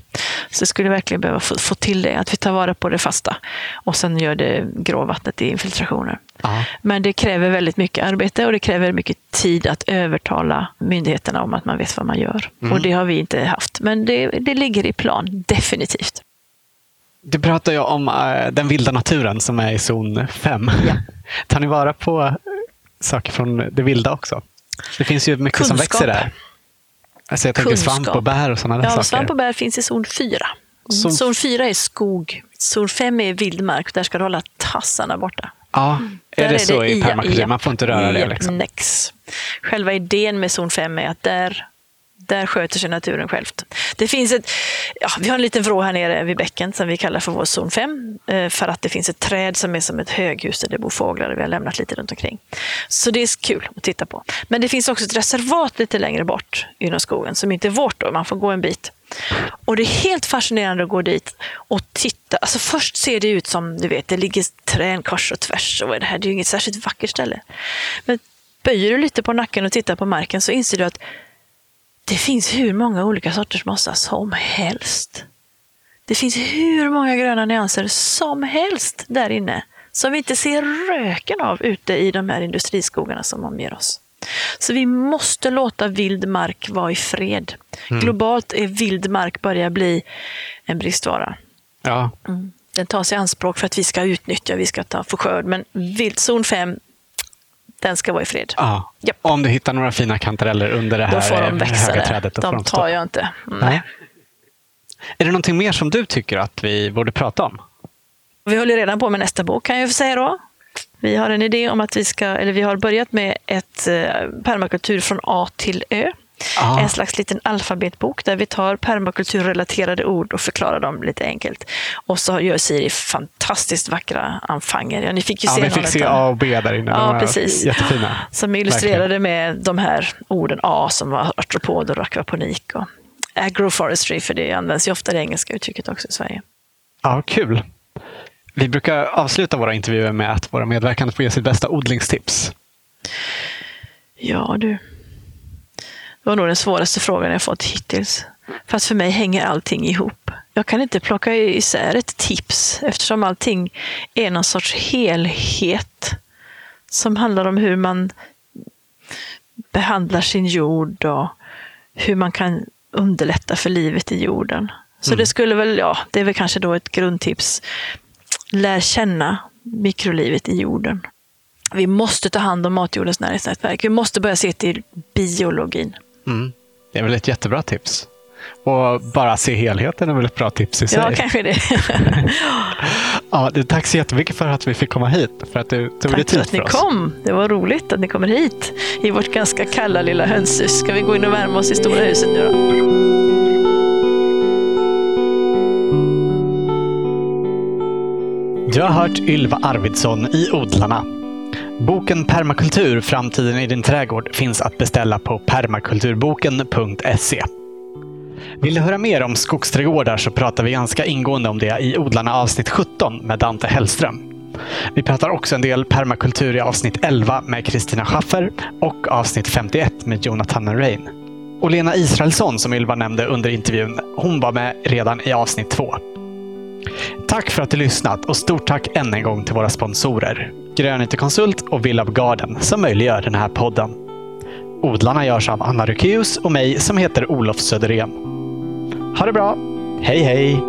Så det skulle verkligen behöva få, få, till det, att vi tar vara på det fasta och sen gör det gråvattnet i infiltrationer. Aha. Men det kräver väldigt mycket arbete och det kräver mycket tid att övertala myndigheterna om att man vet vad man gör. Mm. Och det har vi inte haft. Men det, det ligger i plan, definitivt. Du pratar ju om uh, den vilda naturen som är i zon 5. Ja. Tar ni vara på saker från det vilda också? Det finns ju mycket Kunskap. som växer där. Alltså jag tänker svamp och bär och sådana där ja, saker. Svamp och bär finns i zon 4. Zon... zon 4 är skog. Zon 5 är vildmark. Där ska du hålla tassarna borta. Ja, är det är så det i permakultur? Man får inte röra det? Liksom. Nex. Själva idén med zon 5 är att där där sköter sig naturen självt. Det finns ett, ja, vi har en liten vrå här nere vid bäcken som vi kallar för vår zon 5. Eh, för att det finns ett träd som är som ett höghus där det bor fåglar och vi har lämnat lite runt omkring. Så det är kul att titta på. Men det finns också ett reservat lite längre bort inom skogen som inte är vårt då, man får gå en bit. Och det är helt fascinerande att gå dit och titta. Alltså först ser det ut som, du vet, det ligger träd kors och tvärs och det här det är ju inget särskilt vackert ställe. Men böjer du lite på nacken och tittar på marken så inser du att det finns hur många olika sorters mossa som helst. Det finns hur många gröna nyanser som helst där inne som vi inte ser röken av ute i de här industriskogarna som omger oss. Så vi måste låta vild mark vara i fred. Mm. Globalt är vild mark börjar bli en bristvara. Ja. Mm. Den tas i anspråk för att vi ska utnyttja, vi ska ta för skörd, men vildzon 5 den ska vara i fred. Ja. Yep. Om du hittar några fina kantareller under det här då får de växa höga där. trädet. Då de, de tar jag inte. Nej. Nej. Är det någonting mer som du tycker att vi borde prata om? Vi håller redan på med nästa bok kan jag säga då. Vi har en idé om att vi ska, eller vi har börjat med ett eh, permakultur från A till Ö. Ah. En slags liten alfabetbok där vi tar permakulturrelaterade ord och förklarar dem lite enkelt. Och så gör Siri fantastiskt vackra anfanger. Ja, ni fick ju ja, se vi fick se A och B där inne. Ja, precis. Jättefina. Som illustrerade Verkligen. med de här orden A som var artropoder och akvaponik. Och agroforestry, för det används ju ofta det engelska uttrycket också i Sverige. Ja, kul. Vi brukar avsluta våra intervjuer med att våra medverkande får ge sitt bästa odlingstips. Ja, du. Det var nog den svåraste frågan jag fått hittills. Fast för mig hänger allting ihop. Jag kan inte plocka isär ett tips eftersom allting är någon sorts helhet som handlar om hur man behandlar sin jord och hur man kan underlätta för livet i jorden. Så mm. det skulle väl, ja, det är väl kanske då ett grundtips. Lär känna mikrolivet i jorden. Vi måste ta hand om matjordens näringsnätverk. Vi måste börja se till biologin. Mm. Det är väl ett jättebra tips. Och bara se helheten är väl ett bra tips i sig. Ja, kanske det. ja, tack så jättemycket för att vi fick komma hit. För att du tog tack för att ni kom. Det var roligt att ni kommer hit i vårt ganska kalla lilla hönshus. Ska vi gå in och värma oss i stora huset nu då? Du har hört Ylva Arvidsson i Odlarna. Boken Permakultur, framtiden i din trädgård finns att beställa på permakulturboken.se. Vill du höra mer om skogsträdgårdar så pratar vi ganska ingående om det i Odlarna avsnitt 17 med Dante Hellström. Vi pratar också en del permakultur i avsnitt 11 med Kristina Schaffer och avsnitt 51 med Jonathan Rain. Och Lena Israelsson, som Ylva nämnde under intervjun, hon var med redan i avsnitt 2. Tack för att du lyssnat och stort tack än en gång till våra sponsorer. Grönyte Konsult och Villab Garden som möjliggör den här podden. Odlarna görs av Anna Rukeus och mig som heter Olof Söderén. Ha det bra! Hej hej!